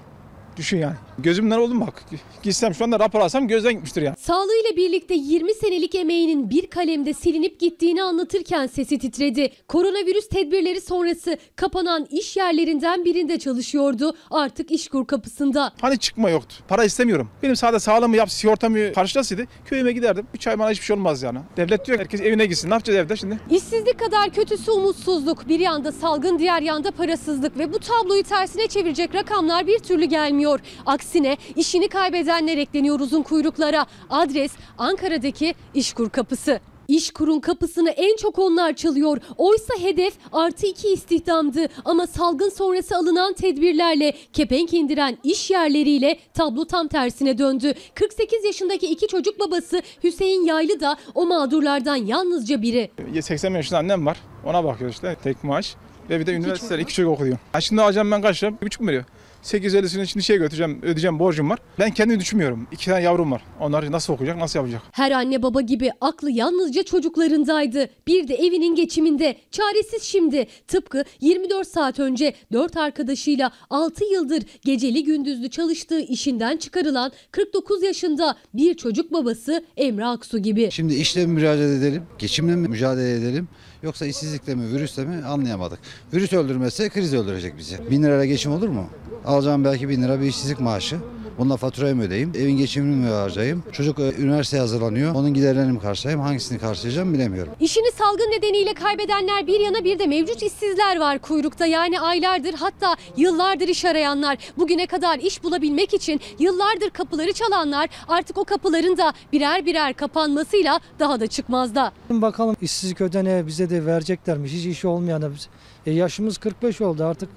Düşün yani. Gözümden oldum bak. Gitsem şu anda rapor alsam gözden gitmiştir yani. Sağlığıyla birlikte 20 senelik emeğinin bir kalemde silinip gittiğini anlatırken sesi titredi. Koronavirüs tedbirleri sonrası kapanan iş yerlerinden birinde çalışıyordu. Artık işkur kapısında. Hani çıkma yoktu. Para istemiyorum. Benim sadece sağlığımı yap, sigortamı karşılasaydı köyüme giderdim. 3 ay bana hiçbir şey olmaz yani. Devlet diyor herkes evine gitsin. Ne yapacağız evde şimdi? İşsizlik kadar kötüsü umutsuzluk. Bir yanda salgın diğer yanda parasızlık ve bu tabloyu tersine çevirecek rakamlar bir türlü gelmiyor. Aksine işini kaybedenler ekleniyor uzun kuyruklara. Adres Ankara'daki İşkur kapısı. İşkur'un kapısını en çok onlar çalıyor. Oysa hedef artı iki istihdamdı. Ama salgın sonrası alınan tedbirlerle kepenk indiren iş yerleriyle tablo tam tersine döndü. 48 yaşındaki iki çocuk babası Hüseyin Yaylı da o mağdurlardan yalnızca biri. 80 yaşında annem var. Ona bakıyoruz işte tek maaş. Ve bir de üniversitede iki çocuk okuyor. Ha şimdi alacağım ben kaç lira? Bir buçuk mu veriyor? 850'sini şimdi şey götüreceğim, ödeyeceğim borcum var. Ben kendimi düşünmüyorum. İki tane yavrum var. Onlar nasıl okuyacak, nasıl yapacak? Her anne baba gibi aklı yalnızca çocuklarındaydı. Bir de evinin geçiminde. Çaresiz şimdi. Tıpkı 24 saat önce 4 arkadaşıyla 6 yıldır geceli gündüzlü çalıştığı işinden çıkarılan 49 yaşında bir çocuk babası Emre Aksu gibi. Şimdi işle mi mücadele edelim, geçimle mi mücadele edelim yoksa işsizlikle mi, virüsle mi anlayamadık. Virüs öldürmezse kriz öldürecek bizi. Bin lirayla geçim olur mu? Alacağım belki bin lira bir işsizlik maaşı. Bununla faturayı mı ödeyeyim? Evin geçimini mi harcayayım? Çocuk e, üniversiteye hazırlanıyor. Onun giderlerini mi karşılayayım? Hangisini karşılayacağım bilemiyorum. İşini salgın nedeniyle kaybedenler bir yana bir de mevcut işsizler var kuyrukta. Yani aylardır hatta yıllardır iş arayanlar. Bugüne kadar iş bulabilmek için yıllardır kapıları çalanlar artık o kapıların da birer birer kapanmasıyla daha da çıkmazda. Bakalım işsizlik ödeneği bize de vereceklermiş. Hiç işi olmayana biz. E yaşımız 45 oldu artık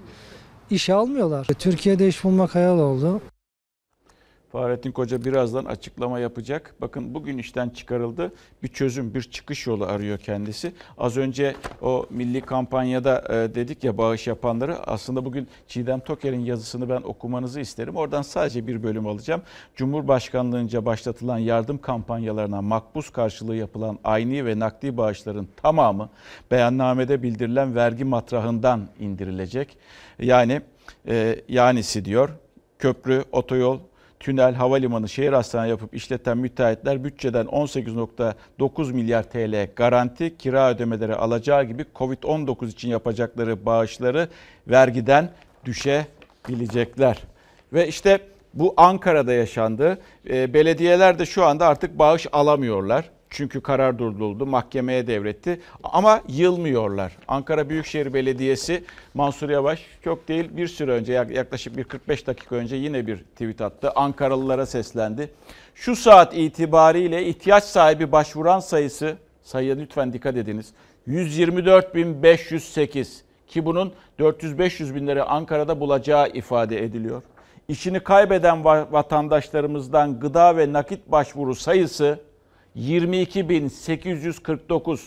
işe almıyorlar. Türkiye'de iş bulmak hayal oldu. Fahrettin Koca birazdan açıklama yapacak. Bakın bugün işten çıkarıldı. Bir çözüm, bir çıkış yolu arıyor kendisi. Az önce o milli kampanyada e, dedik ya bağış yapanları. Aslında bugün Çiğdem Toker'in yazısını ben okumanızı isterim. Oradan sadece bir bölüm alacağım. Cumhurbaşkanlığınca başlatılan yardım kampanyalarına makbuz karşılığı yapılan ayni ve nakdi bağışların tamamı beyannamede bildirilen vergi matrahından indirilecek. Yani e, yanisi diyor köprü, otoyol, tünel, havalimanı, şehir hastane yapıp işleten müteahhitler bütçeden 18.9 milyar TL garanti, kira ödemeleri alacağı gibi Covid-19 için yapacakları bağışları vergiden düşebilecekler. Ve işte bu Ankara'da yaşandı. Belediyeler de şu anda artık bağış alamıyorlar. Çünkü karar durduruldu, mahkemeye devretti ama yılmıyorlar. Ankara Büyükşehir Belediyesi Mansur Yavaş çok değil bir süre önce yaklaşık bir 45 dakika önce yine bir tweet attı. Ankaralılara seslendi. Şu saat itibariyle ihtiyaç sahibi başvuran sayısı, sayıya lütfen dikkat ediniz. 124.508 ki bunun 400-500 binleri Ankara'da bulacağı ifade ediliyor. İşini kaybeden vatandaşlarımızdan gıda ve nakit başvuru sayısı 22.849.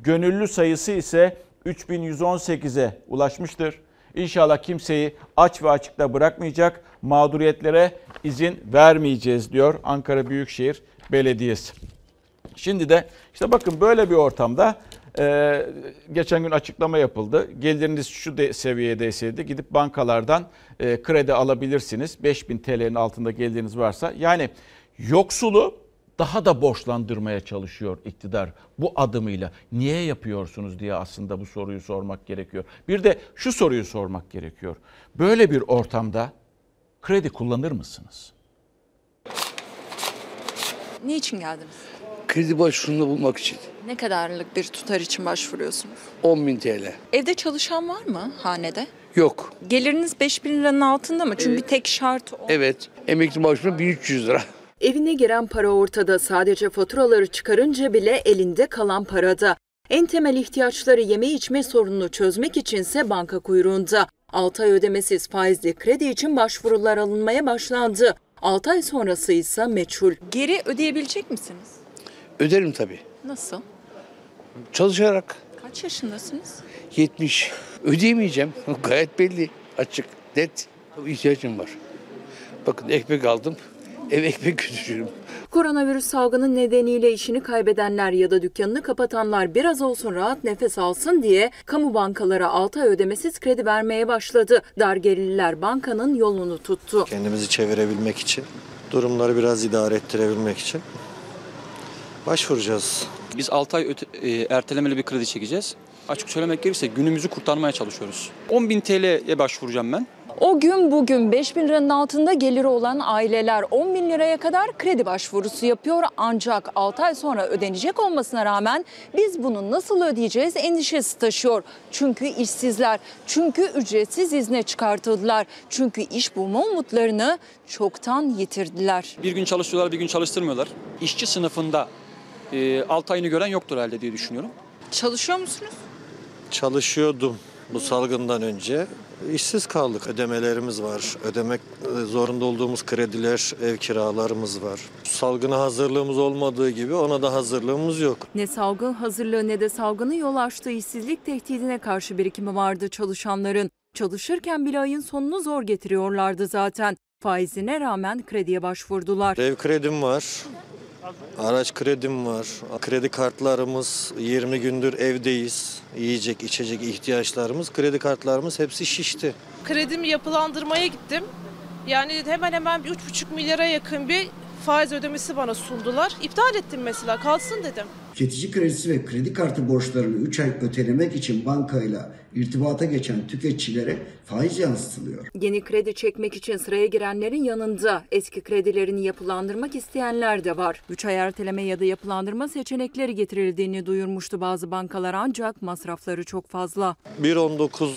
Gönüllü sayısı ise 3118'e ulaşmıştır. İnşallah kimseyi aç ve açıkta bırakmayacak, mağduriyetlere izin vermeyeceğiz diyor Ankara Büyükşehir Belediyesi. Şimdi de işte bakın böyle bir ortamda e, geçen gün açıklama yapıldı. Geliriniz şu de, seviyedeyseydi gidip bankalardan e, kredi alabilirsiniz. 5000 TL'nin altında geliriniz varsa. Yani yoksulu daha da borçlandırmaya çalışıyor iktidar bu adımıyla. Niye yapıyorsunuz diye aslında bu soruyu sormak gerekiyor. Bir de şu soruyu sormak gerekiyor. Böyle bir ortamda kredi kullanır mısınız? Niçin geldiniz? Kredi başvurunda bulmak için. Ne kadarlık bir tutar için başvuruyorsunuz? 10.000 TL. Evde çalışan var mı hanede? Yok. Geliriniz 5000 liranın altında mı? Çünkü Evet. tek şart o. Evet. Emekli maaşım 1300 lira. Evine giren para ortada. Sadece faturaları çıkarınca bile elinde kalan parada. En temel ihtiyaçları yeme içme sorununu çözmek içinse banka kuyruğunda. 6 ay ödemesiz faizli kredi için başvurular alınmaya başlandı. 6 ay sonrası ise meçhul. Geri ödeyebilecek misiniz? Öderim tabii. Nasıl? Çalışarak. Kaç yaşındasınız? 70. Ödeyemeyeceğim. *laughs* Gayet belli. Açık. Net. İhtiyacım var. Bakın ekmek aldım. Ev ekmek götürüyorum. Koronavirüs salgını nedeniyle işini kaybedenler ya da dükkanını kapatanlar biraz olsun rahat nefes alsın diye kamu bankalara 6 ay ödemesiz kredi vermeye başladı. Dargelililer bankanın yolunu tuttu. Kendimizi çevirebilmek için, durumları biraz idare ettirebilmek için başvuracağız. Biz 6 ay öte- e, ertelemeli bir kredi çekeceğiz. Açık söylemek gerekirse günümüzü kurtarmaya çalışıyoruz. 10.000 TL'ye başvuracağım ben. O gün bugün 5 bin liranın altında geliri olan aileler 10 bin liraya kadar kredi başvurusu yapıyor. Ancak 6 ay sonra ödenecek olmasına rağmen biz bunu nasıl ödeyeceğiz endişesi taşıyor. Çünkü işsizler, çünkü ücretsiz izne çıkartıldılar. Çünkü iş bulma umutlarını çoktan yitirdiler. Bir gün çalışıyorlar, bir gün çalıştırmıyorlar. İşçi sınıfında e, 6 ayını gören yoktur herhalde diye düşünüyorum. Çalışıyor musunuz? Çalışıyordum bu salgından önce. İşsiz kaldık. Ödemelerimiz var. Ödemek e, zorunda olduğumuz krediler, ev kiralarımız var. Salgına hazırlığımız olmadığı gibi ona da hazırlığımız yok. Ne salgın hazırlığı ne de salgının yol açtığı işsizlik tehdidine karşı birikimi vardı çalışanların. Çalışırken bile ayın sonunu zor getiriyorlardı zaten. Faizine rağmen krediye başvurdular. Ev kredim var. Araç kredim var. Kredi kartlarımız 20 gündür evdeyiz. Yiyecek, içecek ihtiyaçlarımız, kredi kartlarımız hepsi şişti. Kredimi yapılandırmaya gittim. Yani hemen hemen bir üç buçuk milyara yakın bir faiz ödemesi bana sundular. İptal ettim mesela kalsın dedim. Tüketici kredisi ve kredi kartı borçlarını 3 ay ötelemek için bankayla irtibata geçen tüketicilere faiz yansıtılıyor. Yeni kredi çekmek için sıraya girenlerin yanında eski kredilerini yapılandırmak isteyenler de var. 3 ay erteleme ya da yapılandırma seçenekleri getirildiğini duyurmuştu bazı bankalar ancak masrafları çok fazla. 1.19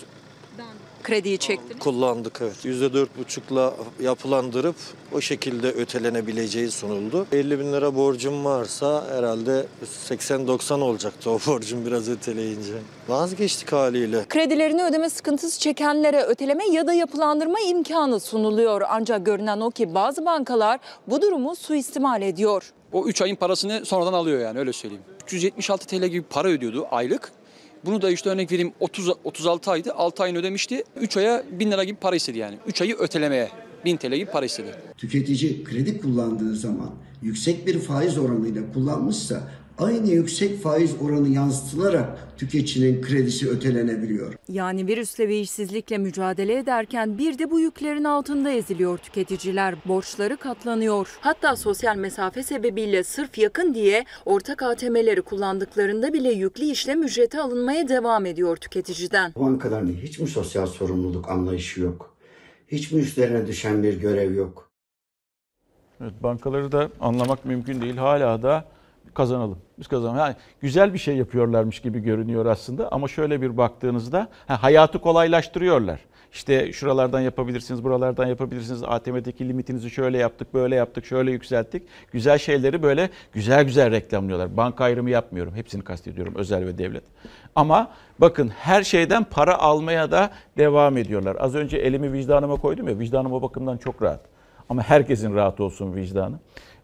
krediyi çektiniz? Kullandık evet. %4,5'la yapılandırıp o şekilde ötelenebileceği sunuldu. 50 bin lira borcum varsa herhalde 80-90 olacaktı o borcum biraz öteleyince. Vazgeçtik haliyle. Kredilerini ödeme sıkıntısı çekenlere öteleme ya da yapılandırma imkanı sunuluyor. Ancak görünen o ki bazı bankalar bu durumu suistimal ediyor. O 3 ayın parasını sonradan alıyor yani öyle söyleyeyim. 376 TL gibi para ödüyordu aylık. Bunu da işte örnek vereyim 30 36 aydı. 6 ayını ödemişti. 3 aya 1000 lira gibi para istedi yani. 3 ayı ötelemeye 1000 TL gibi para istedi. Tüketici kredi kullandığı zaman yüksek bir faiz oranıyla kullanmışsa aynı yüksek faiz oranı yansıtılarak tüketicinin kredisi ötelenebiliyor. Yani virüsle ve işsizlikle mücadele ederken bir de bu yüklerin altında eziliyor tüketiciler. Borçları katlanıyor. Hatta sosyal mesafe sebebiyle sırf yakın diye ortak ATM'leri kullandıklarında bile yüklü işlem ücreti alınmaya devam ediyor tüketiciden. Bankaların hiç mi sosyal sorumluluk anlayışı yok? Hiç mi üstlerine düşen bir görev yok? Evet, bankaları da anlamak mümkün değil. Hala da kazanalım. Biz kazanalım. Yani güzel bir şey yapıyorlarmış gibi görünüyor aslında ama şöyle bir baktığınızda ha, hayatı kolaylaştırıyorlar. İşte şuralardan yapabilirsiniz, buralardan yapabilirsiniz. ATM'deki limitinizi şöyle yaptık, böyle yaptık, şöyle yükselttik. Güzel şeyleri böyle güzel güzel reklamlıyorlar. Banka ayrımı yapmıyorum. Hepsini kastediyorum özel ve devlet. Ama bakın her şeyden para almaya da devam ediyorlar. Az önce elimi vicdanıma koydum ya vicdanım o bakımdan çok rahat. Ama herkesin rahat olsun vicdanı.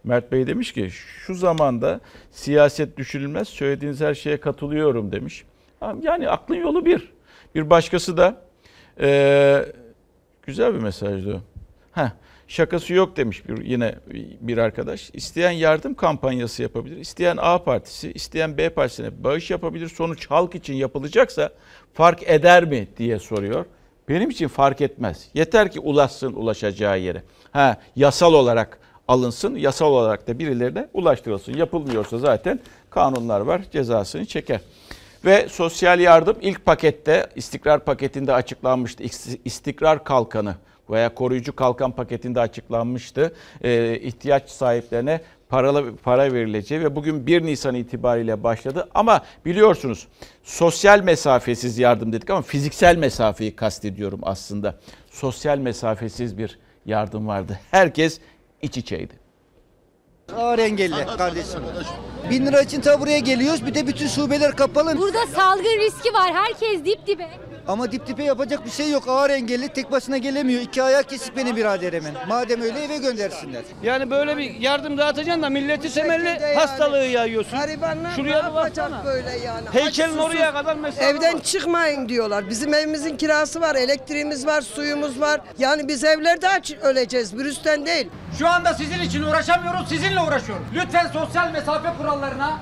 Mert Bey demiş ki şu zamanda siyaset düşünülmez söylediğiniz her şeye katılıyorum demiş. Yani aklın yolu bir. Bir başkası da ee, güzel bir mesajdı. Heh, şakası yok demiş bir yine bir arkadaş. İsteyen yardım kampanyası yapabilir. İsteyen A partisi, isteyen B partisine bağış yapabilir. Sonuç halk için yapılacaksa fark eder mi diye soruyor. Benim için fark etmez. Yeter ki ulaşsın ulaşacağı yere. Ha, yasal olarak alınsın, yasal olarak da birilerine ulaştırılsın. Yapılmıyorsa zaten kanunlar var, cezasını çeker. Ve sosyal yardım ilk pakette, istikrar paketinde açıklanmıştı. İstikrar kalkanı veya koruyucu kalkan paketinde açıklanmıştı. Ee, ihtiyaç sahiplerine paralı para verileceği ve bugün 1 Nisan itibariyle başladı. Ama biliyorsunuz sosyal mesafesiz yardım dedik ama fiziksel mesafeyi kastediyorum aslında. Sosyal mesafesiz bir yardım vardı. Herkes iç içeydi. Ağır engelli kardeşim. Bin lira için ta buraya geliyoruz bir de bütün şubeler kapalı. Burada salgın riski var. Herkes dip dibe. Ama dip dipe yapacak bir şey yok. Ağır engelli tek başına gelemiyor. İki ayak kesik beni birader hemen. Madem öyle eve göndersinler. Yani böyle bir yardım dağıtacaksın da milleti temelli yani. hastalığı yayıyorsun. Garibanlar Şuraya ne yapacak böyle yani? Heykelin Aç, oraya kadar mesafe Evden var. çıkmayın diyorlar. Bizim evimizin kirası var, elektriğimiz var, suyumuz var. Yani biz evlerde aç öleceğiz, virüsten değil. Şu anda sizin için uğraşamıyoruz, sizinle uğraşıyoruz. Lütfen sosyal mesafe kurallarına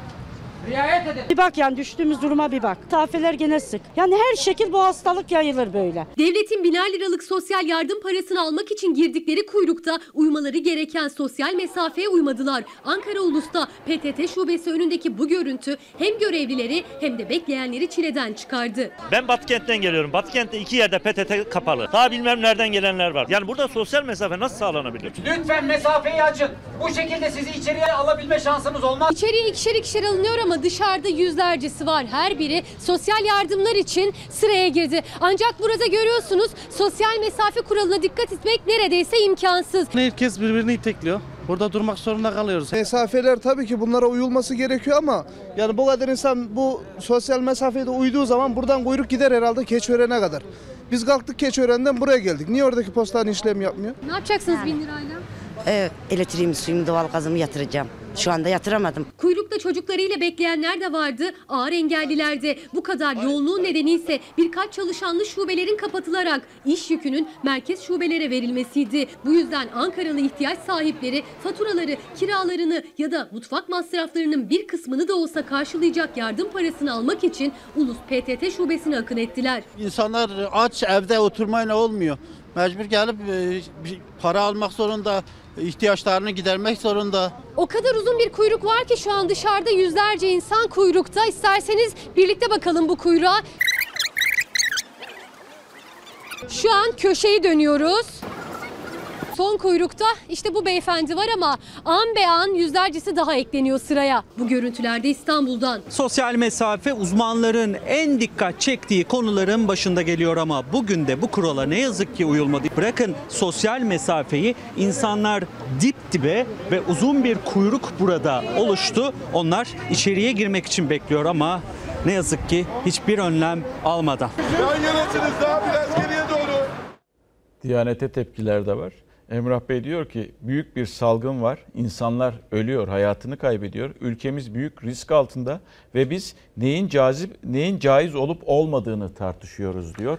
riayet edin. Bir bak yani düştüğümüz duruma bir bak. Tafeler gene sık. Yani her şekil bu hastalık yayılır böyle. Devletin biner liralık sosyal yardım parasını almak için girdikleri kuyrukta uymaları gereken sosyal mesafeye uymadılar. Ankara Ulus'ta PTT şubesi önündeki bu görüntü hem görevlileri hem de bekleyenleri çileden çıkardı. Ben Batıkent'ten geliyorum. Batıkent'te iki yerde PTT kapalı. Daha bilmem nereden gelenler var. Yani burada sosyal mesafe nasıl sağlanabilir? Lütfen mesafeyi açın. Bu şekilde sizi içeriye alabilme şansımız olmaz. İçeriye ikişer ikişer alınıyor ama dışarıda yüzlercesi var. Her biri sosyal yardımlar için sıraya girdi. Ancak burada görüyorsunuz sosyal mesafe kuralına dikkat etmek neredeyse imkansız. Herkes birbirini itekliyor. Burada durmak zorunda kalıyoruz. Mesafeler tabii ki bunlara uyulması gerekiyor ama yani bu kadar insan bu sosyal mesafeye de uyduğu zaman buradan kuyruk gider herhalde Keçören'e kadar. Biz kalktık Keçören'den buraya geldik. Niye oradaki postane işlem yapmıyor? Ne yapacaksınız bin lirayla? Evet, elektriğimi, suyumu, doğalgazımı yatıracağım. Şu anda yatıramadım. Kuyrukta çocuklarıyla bekleyenler de vardı, ağır engelliler de. Bu kadar yoğunluğun nedeni ise birkaç çalışanlı şubelerin kapatılarak iş yükünün merkez şubelere verilmesiydi. Bu yüzden Ankaralı ihtiyaç sahipleri faturaları, kiralarını ya da mutfak masraflarının bir kısmını da olsa karşılayacak yardım parasını almak için Ulus PTT şubesine akın ettiler. İnsanlar aç evde oturmayla olmuyor. Mecbur gelip e, para almak zorunda, ihtiyaçlarını gidermek zorunda. O kadar uzun bir kuyruk var ki şu an dışarıda yüzlerce insan kuyrukta. İsterseniz birlikte bakalım bu kuyruğa. Şu an köşeyi dönüyoruz. Son kuyrukta işte bu beyefendi var ama an be an yüzlercesi daha ekleniyor sıraya. Bu görüntülerde İstanbul'dan. Sosyal mesafe uzmanların en dikkat çektiği konuların başında geliyor ama bugün de bu kurala ne yazık ki uyulmadı. Bırakın sosyal mesafeyi insanlar dip dibe ve uzun bir kuyruk burada oluştu. Onlar içeriye girmek için bekliyor ama ne yazık ki hiçbir önlem almadan. Yan yanasınız daha biraz geriye doğru. Diyanete tepkiler de var. Emrah Bey diyor ki büyük bir salgın var. İnsanlar ölüyor, hayatını kaybediyor. Ülkemiz büyük risk altında ve biz neyin cazip, neyin caiz olup olmadığını tartışıyoruz diyor.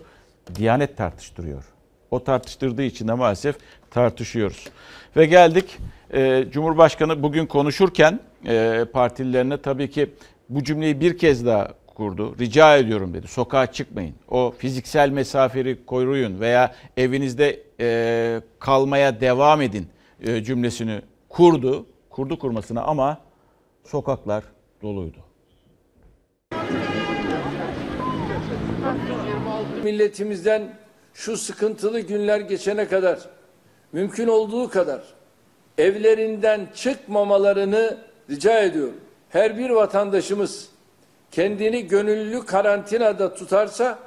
Diyanet tartıştırıyor. O tartıştırdığı için de maalesef tartışıyoruz. Ve geldik e, Cumhurbaşkanı bugün konuşurken e, partililerine tabii ki bu cümleyi bir kez daha kurdu. Rica ediyorum dedi. Sokağa çıkmayın. O fiziksel mesaferi koruyun veya evinizde e, kalmaya devam edin e, cümlesini kurdu. Kurdu kurmasına ama sokaklar doluydu. Milletimizden şu sıkıntılı günler geçene kadar mümkün olduğu kadar evlerinden çıkmamalarını rica ediyorum. Her bir vatandaşımız kendini gönüllü karantinada tutarsa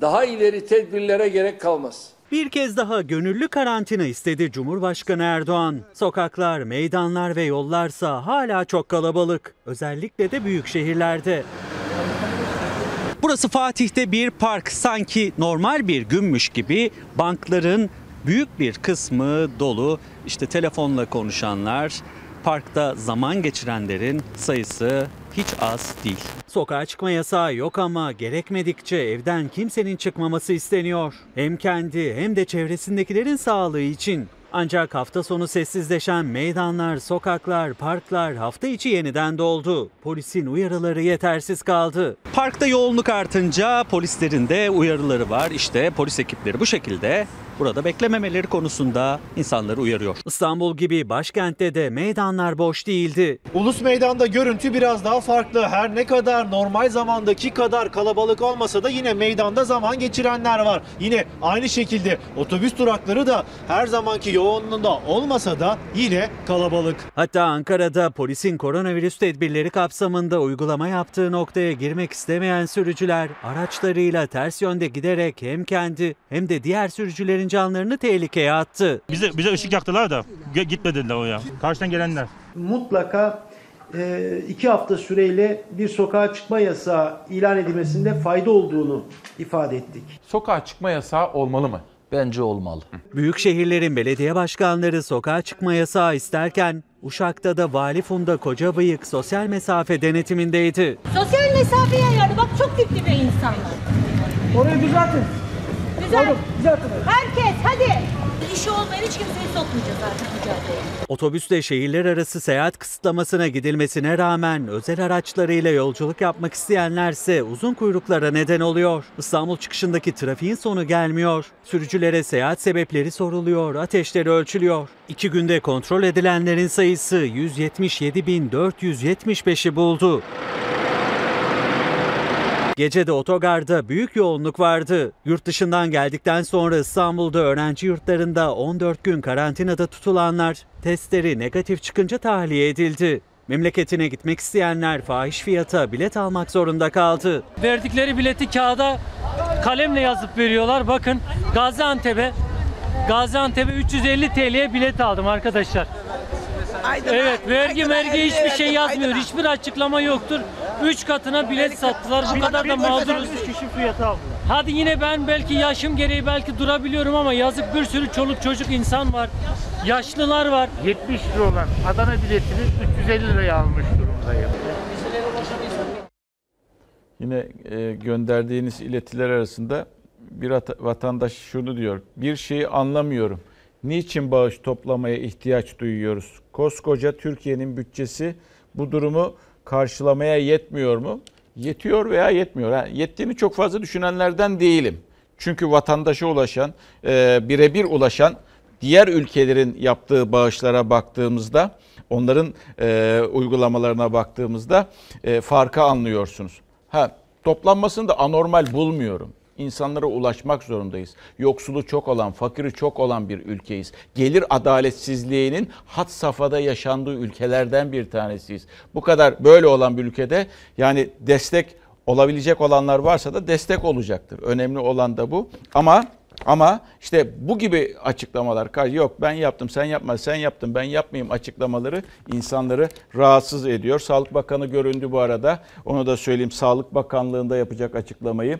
daha ileri tedbirlere gerek kalmaz. Bir kez daha gönüllü karantina istedi Cumhurbaşkanı Erdoğan. Sokaklar, meydanlar ve yollarsa hala çok kalabalık. Özellikle de büyük şehirlerde. Burası Fatih'te bir park. Sanki normal bir günmüş gibi bankların büyük bir kısmı dolu. İşte telefonla konuşanlar, parkta zaman geçirenlerin sayısı hiç az değil. Sokağa çıkma yasağı yok ama gerekmedikçe evden kimsenin çıkmaması isteniyor. Hem kendi hem de çevresindekilerin sağlığı için. Ancak hafta sonu sessizleşen meydanlar, sokaklar, parklar hafta içi yeniden doldu. Polisin uyarıları yetersiz kaldı. Parkta yoğunluk artınca polislerin de uyarıları var. İşte polis ekipleri bu şekilde burada beklememeleri konusunda insanları uyarıyor. İstanbul gibi başkentte de meydanlar boş değildi. Ulus Meydan'da görüntü biraz daha farklı. Her ne kadar normal zamandaki kadar kalabalık olmasa da yine meydanda zaman geçirenler var. Yine aynı şekilde otobüs durakları da her zamanki yoğunluğunda olmasa da yine kalabalık. Hatta Ankara'da polisin koronavirüs tedbirleri kapsamında uygulama yaptığı noktaya girmek istemeyen sürücüler araçlarıyla ters yönde giderek hem kendi hem de diğer sürücülerin canlarını tehlikeye attı. Bize, bize ışık yaktılar da gitme dediler o ya. Karşıdan gelenler. Mutlaka e, iki hafta süreyle bir sokağa çıkma yasağı ilan edilmesinde fayda olduğunu ifade ettik. Sokağa çıkma yasağı olmalı mı? Bence olmalı. Büyük şehirlerin belediye başkanları sokağa çıkma yasağı isterken Uşak'ta da Vali Funda Kocabıyık sosyal mesafe denetimindeydi. Sosyal mesafeye yani bak çok dip dibe insanlar. Orayı düzeltin. Güzel. Herkes hadi. İşi olmayan hiç kimseyi sokmayacağız artık mücadeleye. Otobüsle şehirler arası seyahat kısıtlamasına gidilmesine rağmen özel araçlarıyla yolculuk yapmak isteyenlerse uzun kuyruklara neden oluyor. İstanbul çıkışındaki trafiğin sonu gelmiyor. Sürücülere seyahat sebepleri soruluyor, ateşleri ölçülüyor. İki günde kontrol edilenlerin sayısı 177.475'i buldu. Gecede otogarda büyük yoğunluk vardı. Yurt dışından geldikten sonra İstanbul'da öğrenci yurtlarında 14 gün karantinada tutulanlar testleri negatif çıkınca tahliye edildi. Memleketine gitmek isteyenler fahiş fiyata bilet almak zorunda kaldı. Verdikleri bileti kağıda kalemle yazıp veriyorlar. Bakın Gaziantep'e Gaziantep'e 350 TL'ye bilet aldım arkadaşlar. Evet vergi vergi hiçbir şey yazmıyor. Hiçbir açıklama yoktur. 3 katına bilet sattılar. Bu kadar da mağduruz. kişi fiyatı aldılar. Hadi yine ben belki yaşım gereği belki durabiliyorum ama yazık bir sürü çoluk çocuk insan var. Yaşlılar var. 70 lira olan Adana biletini 350 liraya almış durumdayım. Yine e, gönderdiğiniz iletiler arasında bir ata- vatandaş şunu diyor. Bir şeyi anlamıyorum. Niçin bağış toplamaya ihtiyaç duyuyoruz? Koskoca Türkiye'nin bütçesi bu durumu karşılamaya yetmiyor mu? Yetiyor veya yetmiyor. Ha, yettiğini çok fazla düşünenlerden değilim. Çünkü vatandaşa ulaşan, e, birebir ulaşan diğer ülkelerin yaptığı bağışlara baktığımızda, onların e, uygulamalarına baktığımızda e, farkı anlıyorsunuz. Ha, toplanmasını da anormal bulmuyorum. İnsanlara ulaşmak zorundayız. Yoksulu çok olan, fakiri çok olan bir ülkeyiz. Gelir adaletsizliğinin hat safhada yaşandığı ülkelerden bir tanesiyiz. Bu kadar böyle olan bir ülkede yani destek olabilecek olanlar varsa da destek olacaktır. Önemli olan da bu. Ama ama işte bu gibi açıklamalar, "Kar- yok ben yaptım sen yapma, sen yaptın ben yapmayayım açıklamaları insanları rahatsız ediyor. Sağlık Bakanı göründü bu arada. Onu da söyleyeyim Sağlık Bakanlığı'nda yapacak açıklamayı.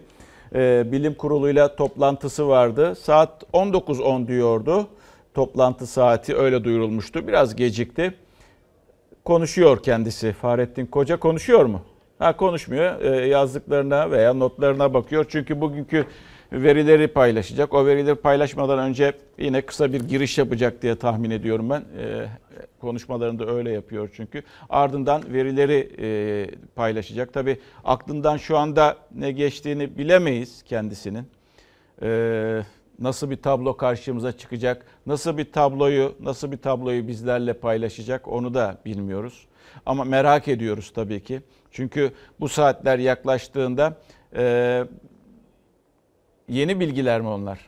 Ee, bilim kuruluyla toplantısı vardı. Saat 19.10 diyordu. Toplantı saati öyle duyurulmuştu. Biraz gecikti. Konuşuyor kendisi. Fahrettin Koca konuşuyor mu? Ha konuşmuyor. Ee, yazdıklarına veya notlarına bakıyor. Çünkü bugünkü verileri paylaşacak. O verileri paylaşmadan önce yine kısa bir giriş yapacak diye tahmin ediyorum ben. Ee, konuşmalarında öyle yapıyor çünkü. Ardından verileri e, paylaşacak. Tabii aklından şu anda ne geçtiğini bilemeyiz kendisinin. Ee, nasıl bir tablo karşımıza çıkacak? Nasıl bir tabloyu, nasıl bir tabloyu bizlerle paylaşacak onu da bilmiyoruz. Ama merak ediyoruz tabii ki. Çünkü bu saatler yaklaştığında e, yeni bilgiler mi onlar?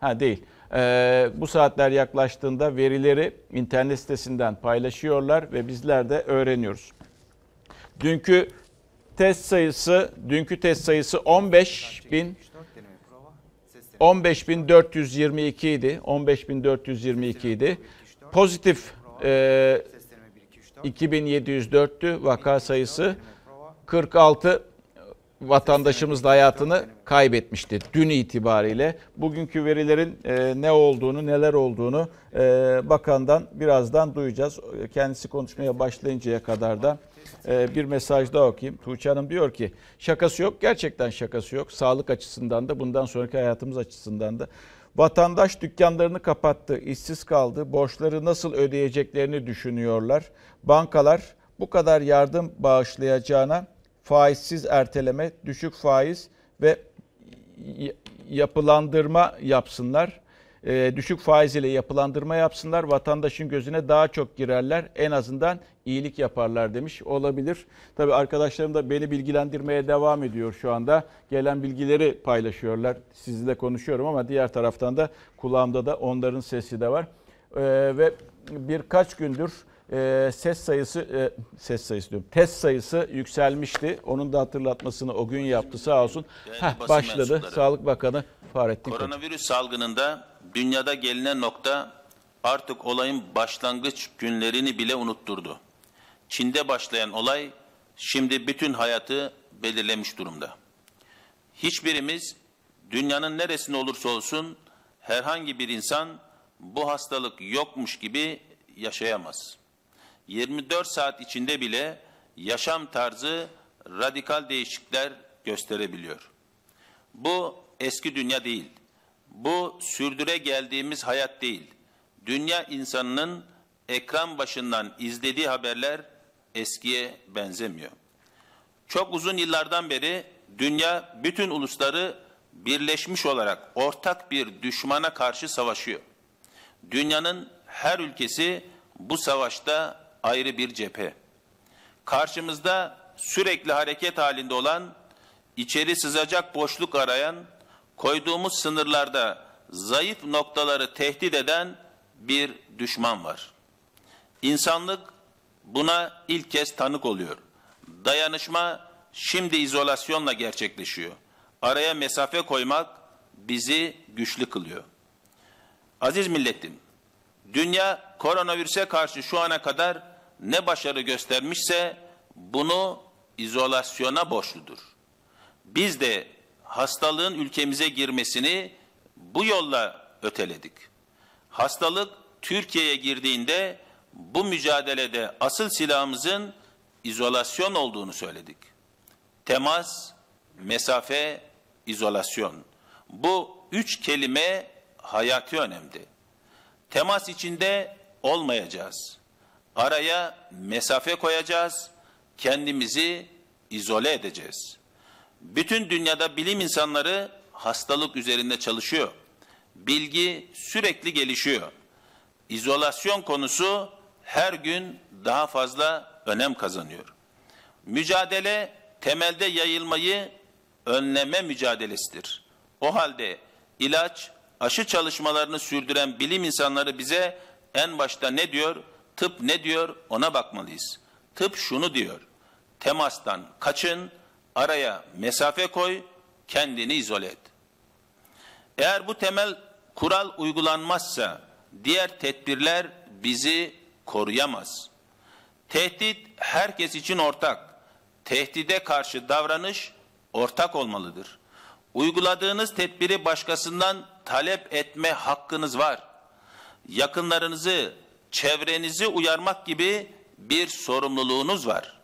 Ha değil. Ee, bu saatler yaklaştığında verileri internet sitesinden paylaşıyorlar ve bizler de öğreniyoruz. Dünkü test sayısı, dünkü test sayısı 15 bin 15.422 idi. 15.422 idi. Pozitif e, 2704'tü vaka sayısı. 46 vatandaşımız da hayatını kaybetmişti dün itibariyle. Bugünkü verilerin e, ne olduğunu, neler olduğunu e, bakandan birazdan duyacağız. Kendisi konuşmaya başlayıncaya kadar da e, bir mesaj daha okuyayım. Tuğçe Hanım diyor ki şakası yok, gerçekten şakası yok. Sağlık açısından da bundan sonraki hayatımız açısından da. Vatandaş dükkanlarını kapattı, işsiz kaldı, borçları nasıl ödeyeceklerini düşünüyorlar. Bankalar bu kadar yardım bağışlayacağına faizsiz erteleme, düşük faiz ve yapılandırma yapsınlar. Ee, düşük faiz ile yapılandırma yapsınlar. Vatandaşın gözüne daha çok girerler. En azından iyilik yaparlar demiş. Olabilir. Tabii arkadaşlarım da beni bilgilendirmeye devam ediyor şu anda. Gelen bilgileri paylaşıyorlar. Sizinle konuşuyorum ama diğer taraftan da kulağımda da onların sesi de var. Ee, ve birkaç gündür e, ses sayısı e, ses sayısı diyorum. Test sayısı yükselmişti. Onun da hatırlatmasını o gün yaptı sağ olsun. Heh, basın başladı. mensupları. Sağlık Bakanı Fahrettin Koca. Koronavirüs salgınında dünyada gelinen nokta artık olayın başlangıç günlerini bile unutturdu. Çin'de başlayan olay şimdi bütün hayatı belirlemiş durumda. Hiçbirimiz dünyanın neresinde olursa olsun herhangi bir insan bu hastalık yokmuş gibi yaşayamaz. 24 saat içinde bile yaşam tarzı radikal değişiklikler gösterebiliyor. Bu eski dünya değil. Bu sürdüre geldiğimiz hayat değil. Dünya insanının ekran başından izlediği haberler eskiye benzemiyor. Çok uzun yıllardan beri dünya bütün ulusları birleşmiş olarak ortak bir düşmana karşı savaşıyor. Dünyanın her ülkesi bu savaşta ayrı bir cephe. Karşımızda sürekli hareket halinde olan, içeri sızacak boşluk arayan, koyduğumuz sınırlarda zayıf noktaları tehdit eden bir düşman var. İnsanlık buna ilk kez tanık oluyor. Dayanışma şimdi izolasyonla gerçekleşiyor. Araya mesafe koymak bizi güçlü kılıyor. Aziz milletim, dünya koronavirüse karşı şu ana kadar ne başarı göstermişse bunu izolasyona borçludur. Biz de hastalığın ülkemize girmesini bu yolla öteledik. Hastalık Türkiye'ye girdiğinde bu mücadelede asıl silahımızın izolasyon olduğunu söyledik. Temas, mesafe, izolasyon. Bu üç kelime hayati önemli. Temas içinde olmayacağız. Araya mesafe koyacağız. Kendimizi izole edeceğiz. Bütün dünyada bilim insanları hastalık üzerinde çalışıyor. Bilgi sürekli gelişiyor. İzolasyon konusu her gün daha fazla önem kazanıyor. Mücadele temelde yayılmayı önleme mücadelesidir. O halde ilaç, aşı çalışmalarını sürdüren bilim insanları bize en başta ne diyor? Tıp ne diyor? Ona bakmalıyız. Tıp şunu diyor. Temastan kaçın, araya mesafe koy, kendini izole et. Eğer bu temel kural uygulanmazsa diğer tedbirler bizi koruyamaz. Tehdit herkes için ortak. Tehdide karşı davranış ortak olmalıdır. Uyguladığınız tedbiri başkasından talep etme hakkınız var. Yakınlarınızı, çevrenizi uyarmak gibi bir sorumluluğunuz var.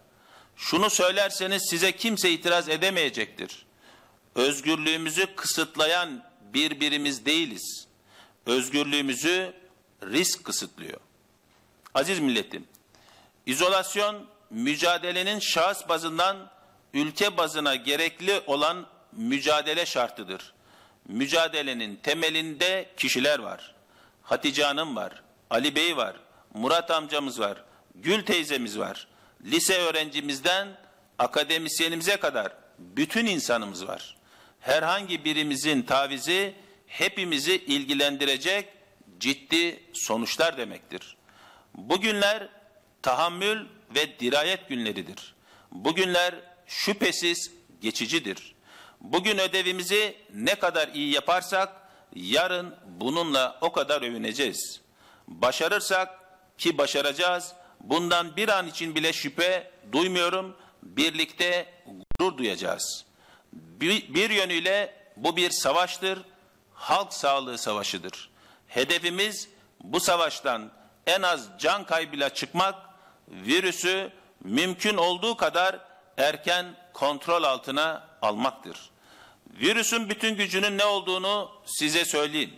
Şunu söylerseniz size kimse itiraz edemeyecektir. Özgürlüğümüzü kısıtlayan birbirimiz değiliz. Özgürlüğümüzü risk kısıtlıyor. Aziz milletim, izolasyon mücadelenin şahıs bazından ülke bazına gerekli olan mücadele şartıdır. Mücadelenin temelinde kişiler var. Hatice Hanım var, Ali Bey var, Murat amcamız var, Gül teyzemiz var. Lise öğrencimizden akademisyenimize kadar bütün insanımız var. Herhangi birimizin tavizi hepimizi ilgilendirecek ciddi sonuçlar demektir. Bugünler tahammül ve dirayet günleridir. Bugünler şüphesiz geçicidir. Bugün ödevimizi ne kadar iyi yaparsak yarın bununla o kadar övüneceğiz. Başarırsak ki başaracağız bundan bir an için bile şüphe duymuyorum. Birlikte gurur duyacağız. Bir, bir yönüyle bu bir savaştır. Halk sağlığı savaşıdır. Hedefimiz bu savaştan en az can kaybıyla çıkmak, virüsü mümkün olduğu kadar erken kontrol altına almaktır. Virüsün bütün gücünün ne olduğunu size söyleyeyim.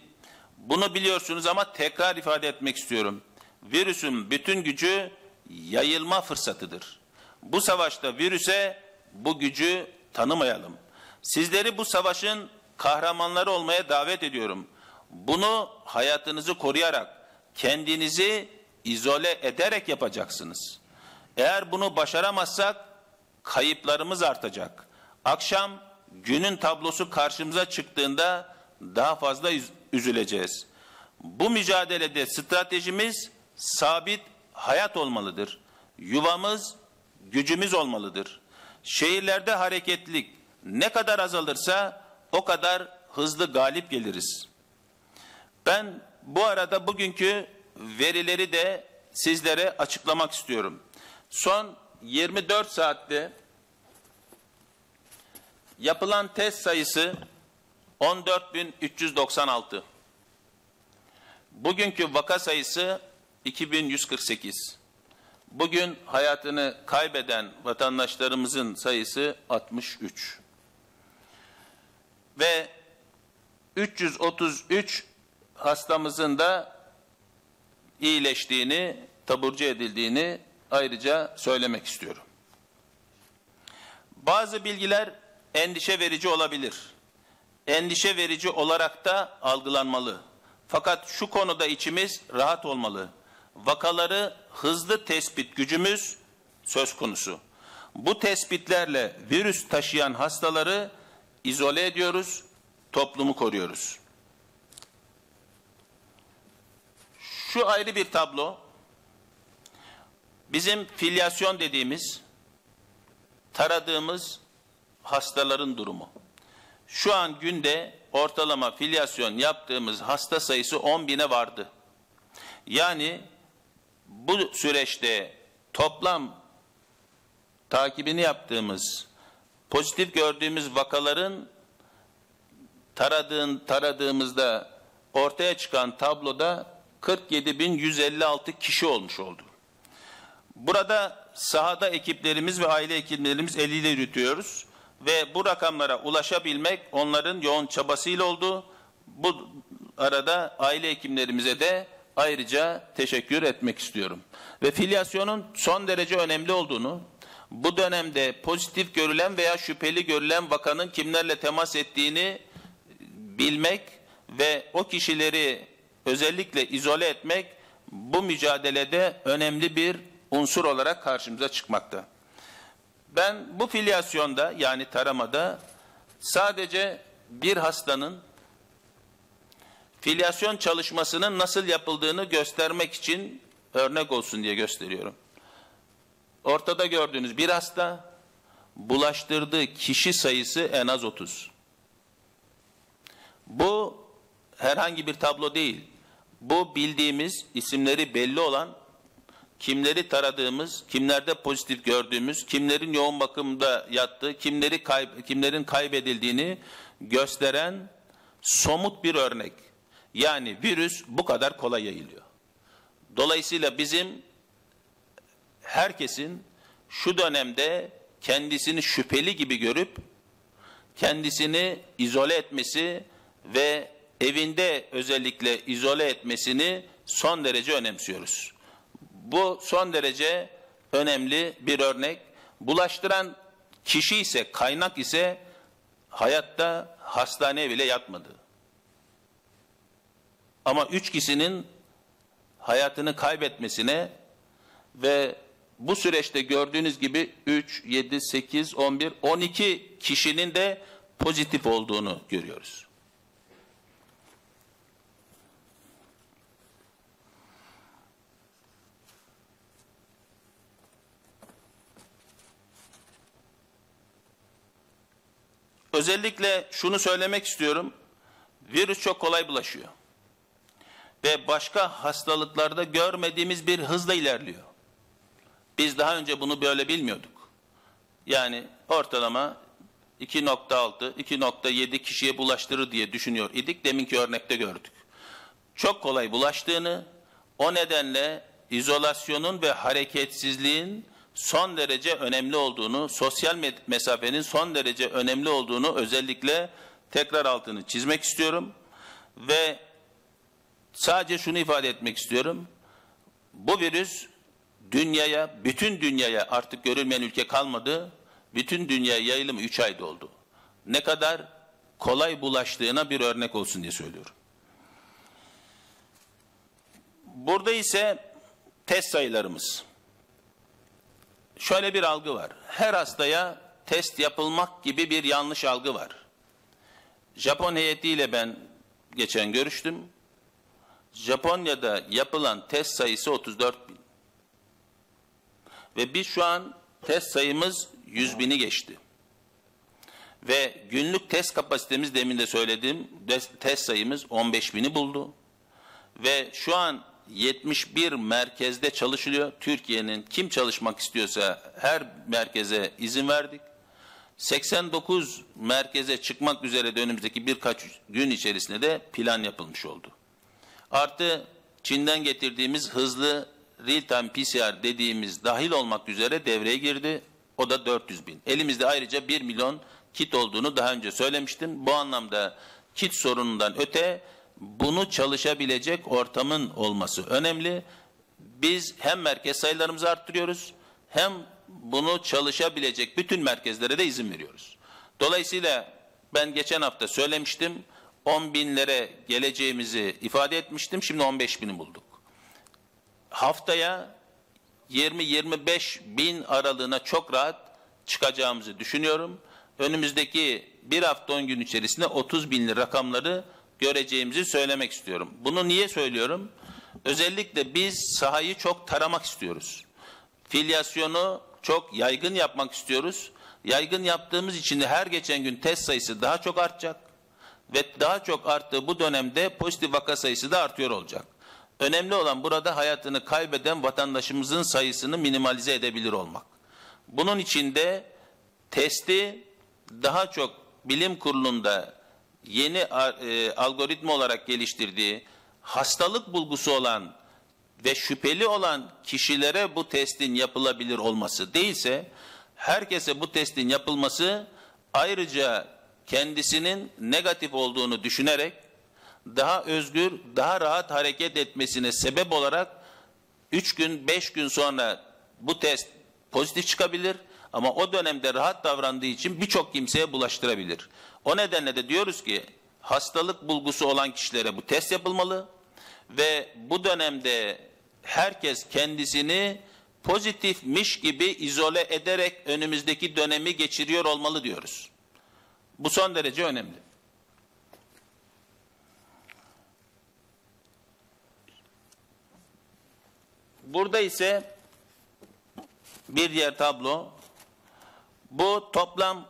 Bunu biliyorsunuz ama tekrar ifade etmek istiyorum. Virüsün bütün gücü yayılma fırsatıdır. Bu savaşta virüse bu gücü tanımayalım. Sizleri bu savaşın kahramanları olmaya davet ediyorum. Bunu hayatınızı koruyarak, kendinizi izole ederek yapacaksınız. Eğer bunu başaramazsak kayıplarımız artacak. Akşam günün tablosu karşımıza çıktığında daha fazla üzüleceğiz. Bu mücadelede stratejimiz sabit hayat olmalıdır. Yuvamız, gücümüz olmalıdır. Şehirlerde hareketlilik ne kadar azalırsa o kadar hızlı galip geliriz. Ben bu arada bugünkü verileri de sizlere açıklamak istiyorum. Son 24 saatte yapılan test sayısı 14.396. Bugünkü vaka sayısı 2148. Bugün hayatını kaybeden vatandaşlarımızın sayısı 63. Ve 333 hastamızın da iyileştiğini, taburcu edildiğini ayrıca söylemek istiyorum. Bazı bilgiler endişe verici olabilir. Endişe verici olarak da algılanmalı. Fakat şu konuda içimiz rahat olmalı. Vakaları hızlı tespit gücümüz söz konusu. Bu tespitlerle virüs taşıyan hastaları izole ediyoruz, toplumu koruyoruz. Şu ayrı bir tablo. Bizim filyasyon dediğimiz, taradığımız hastaların durumu. Şu an günde ortalama filyasyon yaptığımız hasta sayısı 10 bine vardı. Yani bu süreçte toplam takibini yaptığımız, pozitif gördüğümüz vakaların taradığın, taradığımızda ortaya çıkan tabloda 47.156 kişi olmuş oldu. Burada sahada ekiplerimiz ve aile hekimlerimiz eliyle yürütüyoruz ve bu rakamlara ulaşabilmek onların yoğun çabasıyla oldu. Bu arada aile hekimlerimize de ayrıca teşekkür etmek istiyorum. Ve filyasyonun son derece önemli olduğunu, bu dönemde pozitif görülen veya şüpheli görülen vakanın kimlerle temas ettiğini bilmek ve o kişileri özellikle izole etmek bu mücadelede önemli bir unsur olarak karşımıza çıkmakta. Ben bu filyasyonda yani taramada sadece bir hastanın filyasyon çalışmasının nasıl yapıldığını göstermek için örnek olsun diye gösteriyorum. Ortada gördüğünüz bir hasta bulaştırdığı kişi sayısı en az 30. Bu herhangi bir tablo değil. Bu bildiğimiz isimleri belli olan kimleri taradığımız, kimlerde pozitif gördüğümüz, kimlerin yoğun bakımda yattığı, kimleri kayb kimlerin kaybedildiğini gösteren somut bir örnek. Yani virüs bu kadar kolay yayılıyor. Dolayısıyla bizim herkesin şu dönemde kendisini şüpheli gibi görüp kendisini izole etmesi ve evinde özellikle izole etmesini son derece önemsiyoruz. Bu son derece önemli bir örnek. Bulaştıran kişi ise kaynak ise hayatta hastaneye bile yatmadı. Ama üç kişinin hayatını kaybetmesine ve bu süreçte gördüğünüz gibi 3, 7, 8, 11, 12 kişinin de pozitif olduğunu görüyoruz. Özellikle şunu söylemek istiyorum. Virüs çok kolay bulaşıyor. Ve başka hastalıklarda görmediğimiz bir hızla ilerliyor. Biz daha önce bunu böyle bilmiyorduk. Yani ortalama 2.6, 2.7 kişiye bulaştırır diye düşünüyor idik. Deminki örnekte gördük. Çok kolay bulaştığını, o nedenle izolasyonun ve hareketsizliğin son derece önemli olduğunu, sosyal mesafenin son derece önemli olduğunu özellikle tekrar altını çizmek istiyorum. Ve sadece şunu ifade etmek istiyorum. Bu virüs dünyaya, bütün dünyaya artık görülmeyen ülke kalmadı. Bütün dünyaya yayılımı 3 ayda oldu. Ne kadar kolay bulaştığına bir örnek olsun diye söylüyorum. Burada ise test sayılarımız. Şöyle bir algı var. Her hastaya test yapılmak gibi bir yanlış algı var. Japon heyetiyle ben geçen görüştüm. Japonya'da yapılan test sayısı 34 bin. Ve biz şu an test sayımız 100 bini geçti. Ve günlük test kapasitemiz demin de söylediğim test sayımız 15 bini buldu. Ve şu an 71 merkezde çalışılıyor. Türkiye'nin kim çalışmak istiyorsa her merkeze izin verdik. 89 merkeze çıkmak üzere de önümüzdeki birkaç gün içerisinde de plan yapılmış oldu. Artı Çin'den getirdiğimiz hızlı real-time PCR dediğimiz dahil olmak üzere devreye girdi. O da 400 bin. Elimizde ayrıca 1 milyon kit olduğunu daha önce söylemiştim. Bu anlamda kit sorunundan öte bunu çalışabilecek ortamın olması önemli. Biz hem merkez sayılarımızı arttırıyoruz hem bunu çalışabilecek bütün merkezlere de izin veriyoruz. Dolayısıyla ben geçen hafta söylemiştim 10 binlere geleceğimizi ifade etmiştim. Şimdi 15 bini bulduk. Haftaya 20-25 bin aralığına çok rahat çıkacağımızı düşünüyorum. Önümüzdeki bir hafta 10 gün içerisinde 30 binli rakamları göreceğimizi söylemek istiyorum. Bunu niye söylüyorum? Özellikle biz sahayı çok taramak istiyoruz. Filyasyonu çok yaygın yapmak istiyoruz. Yaygın yaptığımız için de her geçen gün test sayısı daha çok artacak. Ve daha çok arttığı bu dönemde pozitif vaka sayısı da artıyor olacak. Önemli olan burada hayatını kaybeden vatandaşımızın sayısını minimalize edebilir olmak. Bunun için de testi daha çok bilim kurulunda yeni e, algoritma olarak geliştirdiği hastalık bulgusu olan ve şüpheli olan kişilere bu testin yapılabilir olması değilse herkese bu testin yapılması ayrıca kendisinin negatif olduğunu düşünerek daha özgür, daha rahat hareket etmesine sebep olarak 3 gün, 5 gün sonra bu test pozitif çıkabilir ama o dönemde rahat davrandığı için birçok kimseye bulaştırabilir. O nedenle de diyoruz ki hastalık bulgusu olan kişilere bu test yapılmalı ve bu dönemde herkes kendisini pozitifmiş gibi izole ederek önümüzdeki dönemi geçiriyor olmalı diyoruz. Bu son derece önemli. Burada ise bir diğer tablo bu toplam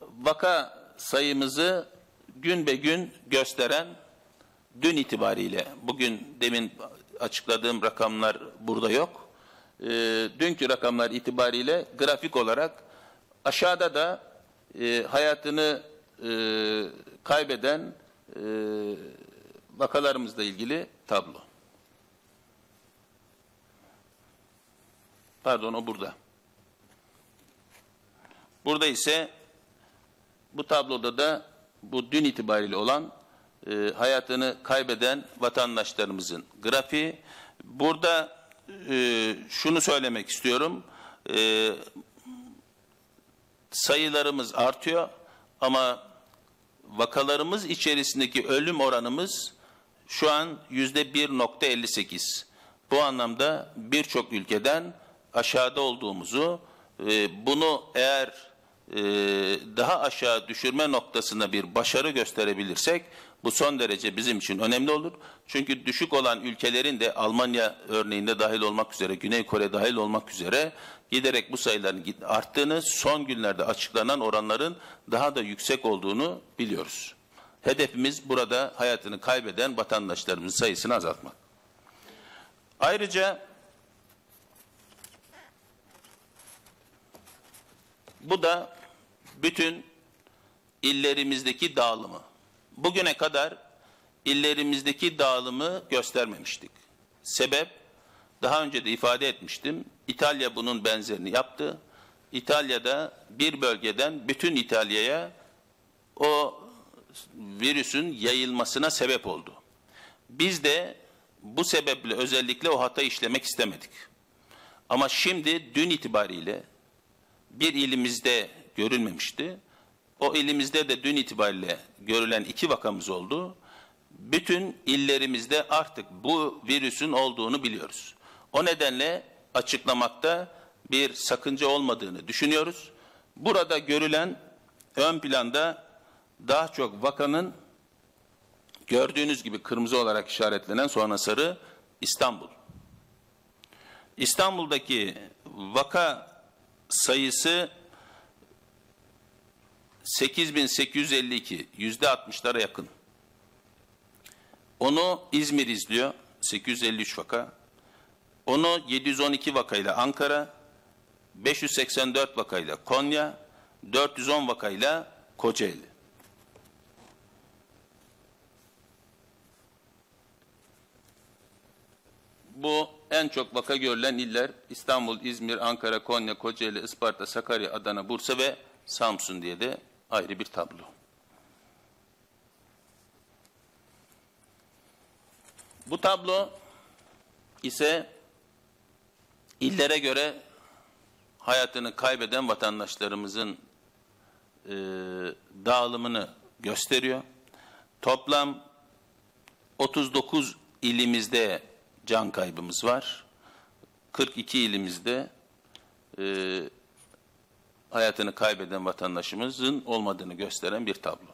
vaka sayımızı gün be gün gösteren dün itibariyle bugün demin açıkladığım rakamlar burada yok. Ee, dünkü rakamlar itibariyle grafik olarak aşağıda da e, hayatını e, kaybeden e, vakalarımızla ilgili tablo. Pardon o burada. Burada ise bu tabloda da bu dün itibariyle olan e, hayatını kaybeden vatandaşlarımızın grafiği. Burada e, şunu söylemek istiyorum. E, sayılarımız artıyor ama vakalarımız içerisindeki ölüm oranımız şu an yüzde 1.58. Bu anlamda birçok ülkeden aşağıda olduğumuzu, e, bunu eğer e, daha aşağı düşürme noktasında bir başarı gösterebilirsek bu son derece bizim için önemli olur. Çünkü düşük olan ülkelerin de Almanya örneğinde dahil olmak üzere, Güney Kore dahil olmak üzere giderek bu sayıların arttığını, son günlerde açıklanan oranların daha da yüksek olduğunu biliyoruz. Hedefimiz burada hayatını kaybeden vatandaşlarımızın sayısını azaltmak. Ayrıca bu da bütün illerimizdeki dağılımı. Bugüne kadar illerimizdeki dağılımı göstermemiştik. Sebep daha önce de ifade etmiştim. İtalya bunun benzerini yaptı. İtalya'da bir bölgeden bütün İtalya'ya o virüsün yayılmasına sebep oldu. Biz de bu sebeple özellikle o hata işlemek istemedik. Ama şimdi dün itibariyle bir ilimizde görülmemişti. O ilimizde de dün itibariyle görülen iki vakamız oldu. Bütün illerimizde artık bu virüsün olduğunu biliyoruz. O nedenle açıklamakta bir sakınca olmadığını düşünüyoruz. Burada görülen ön planda daha çok vakanın gördüğünüz gibi kırmızı olarak işaretlenen sonra sarı İstanbul. İstanbul'daki vaka sayısı 8852 yüzde 60'lara yakın. Onu İzmir izliyor 853 vaka. Onu 712 vakayla Ankara, 584 vakayla Konya, 410 vakayla Kocaeli. Bu en çok vaka görülen iller İstanbul, İzmir, Ankara, Konya, Kocaeli, Isparta, Sakarya, Adana, Bursa ve Samsun diye de ayrı bir tablo. Bu tablo ise illere göre hayatını kaybeden vatandaşlarımızın e, dağılımını gösteriyor. Toplam 39 ilimizde can kaybımız var. 42 ilimizde e, hayatını kaybeden vatandaşımızın olmadığını gösteren bir tablo.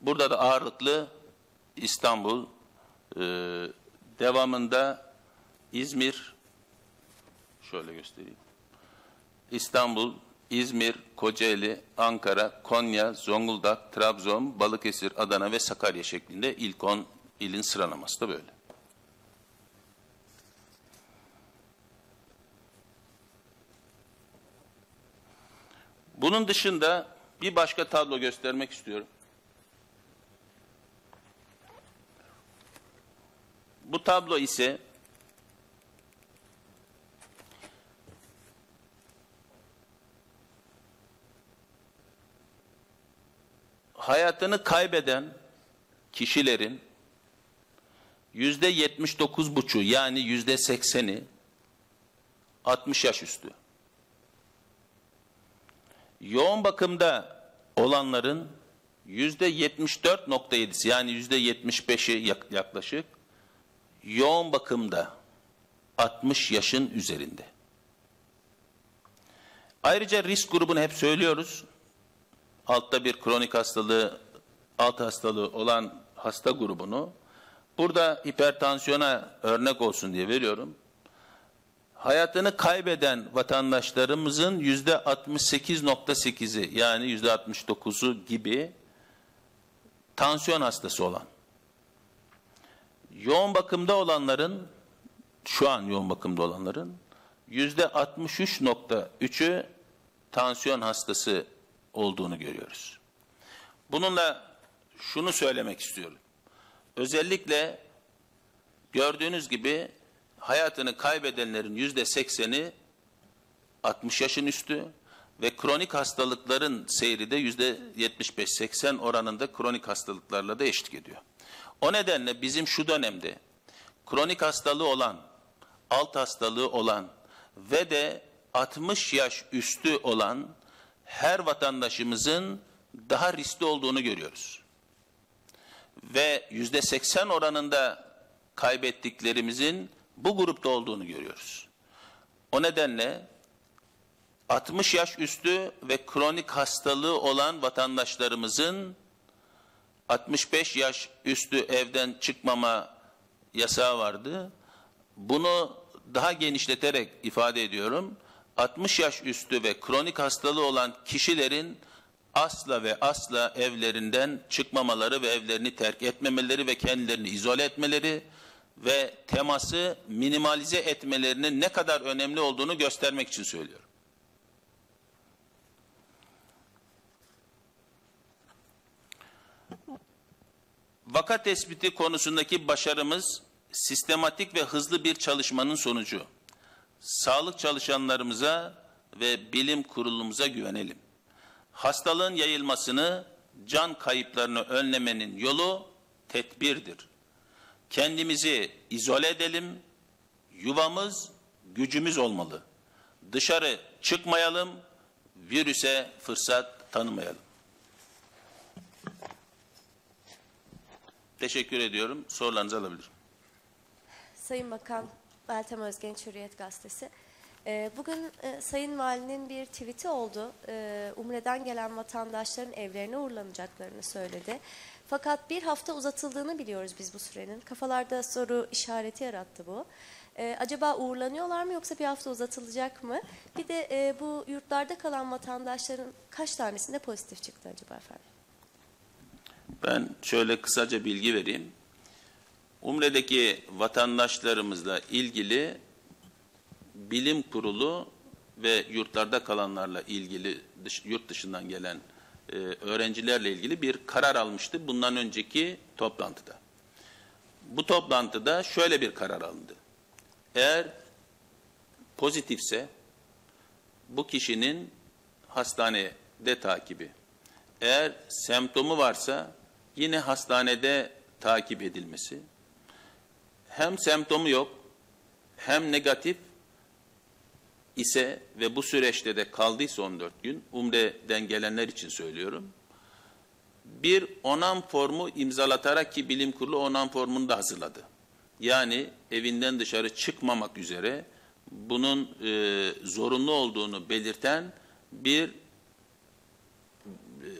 Burada da ağırlıklı İstanbul, e, devamında İzmir, şöyle göstereyim. İstanbul, İzmir, Kocaeli, Ankara, Konya, Zonguldak, Trabzon, Balıkesir, Adana ve Sakarya şeklinde ilk 10 ilin sıralaması da böyle. Bunun dışında bir başka tablo göstermek istiyorum. Bu tablo ise hayatını kaybeden kişilerin yüzde yetmiş dokuz buçu yani yüzde sekseni 60 yaş üstü. Yoğun bakımda olanların yüzde 74.7'si yani yüzde 75'i yaklaşık yoğun bakımda 60 yaşın üzerinde. Ayrıca risk grubunu hep söylüyoruz. Altta bir kronik hastalığı, alt hastalığı olan hasta grubunu burada hipertansiyona örnek olsun diye veriyorum. Hayatını kaybeden vatandaşlarımızın yüzde 68.8'i yani yüzde 69'u gibi tansiyon hastası olan. Yoğun bakımda olanların şu an yoğun bakımda olanların yüzde 63.3'ü tansiyon hastası olduğunu görüyoruz. Bununla şunu söylemek istiyorum. Özellikle gördüğünüz gibi hayatını kaybedenlerin yüzde 80'i 60 yaşın üstü ve kronik hastalıkların seyri de yüzde 75-80 oranında kronik hastalıklarla da eşlik ediyor. O nedenle bizim şu dönemde kronik hastalığı olan, alt hastalığı olan ve de 60 yaş üstü olan her vatandaşımızın daha riskli olduğunu görüyoruz. Ve yüzde 80 oranında kaybettiklerimizin bu grupta olduğunu görüyoruz. O nedenle 60 yaş üstü ve kronik hastalığı olan vatandaşlarımızın 65 yaş üstü evden çıkmama yasağı vardı. Bunu daha genişleterek ifade ediyorum. 60 yaş üstü ve kronik hastalığı olan kişilerin asla ve asla evlerinden çıkmamaları ve evlerini terk etmemeleri ve kendilerini izole etmeleri ve teması minimalize etmelerinin ne kadar önemli olduğunu göstermek için söylüyorum. Vaka tespiti konusundaki başarımız sistematik ve hızlı bir çalışmanın sonucu. Sağlık çalışanlarımıza ve bilim kurulumuza güvenelim. Hastalığın yayılmasını, can kayıplarını önlemenin yolu tedbirdir. Kendimizi izole edelim, yuvamız, gücümüz olmalı. Dışarı çıkmayalım, virüse fırsat tanımayalım. Teşekkür ediyorum. Sorularınızı alabilirim. Sayın Bakan, Meltem Özgenç Hürriyet Gazetesi. Ee, Bugün e, Sayın Valinin bir tweet'i oldu. Ee, Umre'den gelen vatandaşların evlerine uğurlanacaklarını söyledi. Fakat bir hafta uzatıldığını biliyoruz biz bu sürenin. Kafalarda soru işareti yarattı bu. Ee, acaba uğurlanıyorlar mı yoksa bir hafta uzatılacak mı? Bir de e, bu yurtlarda kalan vatandaşların kaç tanesinde pozitif çıktı acaba efendim? Ben şöyle kısaca bilgi vereyim. Umre'deki vatandaşlarımızla ilgili bilim kurulu ve yurtlarda kalanlarla ilgili dış, yurt dışından gelen e, öğrencilerle ilgili bir karar almıştı bundan önceki toplantıda. Bu toplantıda şöyle bir karar alındı. Eğer pozitifse bu kişinin hastanede takibi. Eğer semptomu varsa yine hastanede takip edilmesi. Hem semptomu yok hem negatif ise ve bu süreçte de kaldıysa 14 gün, Umre'den gelenler için söylüyorum. Bir onam formu imzalatarak ki bilim kurulu onam formunu da hazırladı. Yani evinden dışarı çıkmamak üzere bunun e, zorunlu olduğunu belirten bir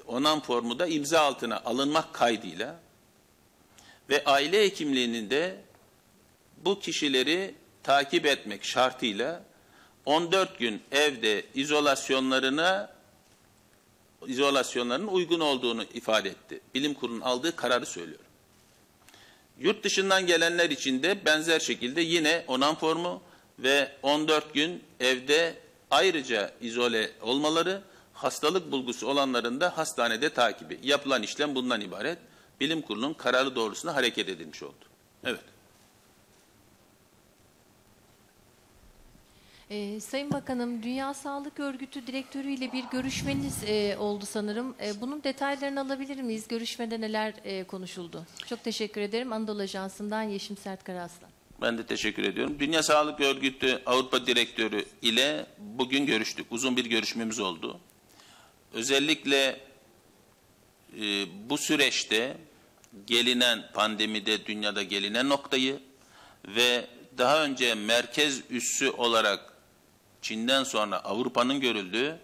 onam formu da imza altına alınmak kaydıyla ve aile hekimliğinin de bu kişileri takip etmek şartıyla 14 gün evde izolasyonlarına izolasyonlarının uygun olduğunu ifade etti. Bilim kurulunun aldığı kararı söylüyorum. Yurt dışından gelenler için de benzer şekilde yine onam formu ve 14 gün evde ayrıca izole olmaları, hastalık bulgusu olanların da hastanede takibi. Yapılan işlem bundan ibaret. Bilim kurulunun kararı doğrultusunda hareket edilmiş oldu. Evet. Ee, Sayın Bakanım, Dünya Sağlık Örgütü Direktörü ile bir görüşmeniz e, oldu sanırım. E, bunun detaylarını alabilir miyiz? Görüşmede neler e, konuşuldu? Çok teşekkür ederim. Anadolu Ajansı'ndan Yeşim Sert Karaslan. Ben de teşekkür ediyorum. Dünya Sağlık Örgütü Avrupa Direktörü ile bugün görüştük. Uzun bir görüşmemiz oldu. Özellikle e, bu süreçte gelinen pandemide dünyada gelinen noktayı ve daha önce merkez üssü olarak Çin'den sonra Avrupa'nın görüldüğü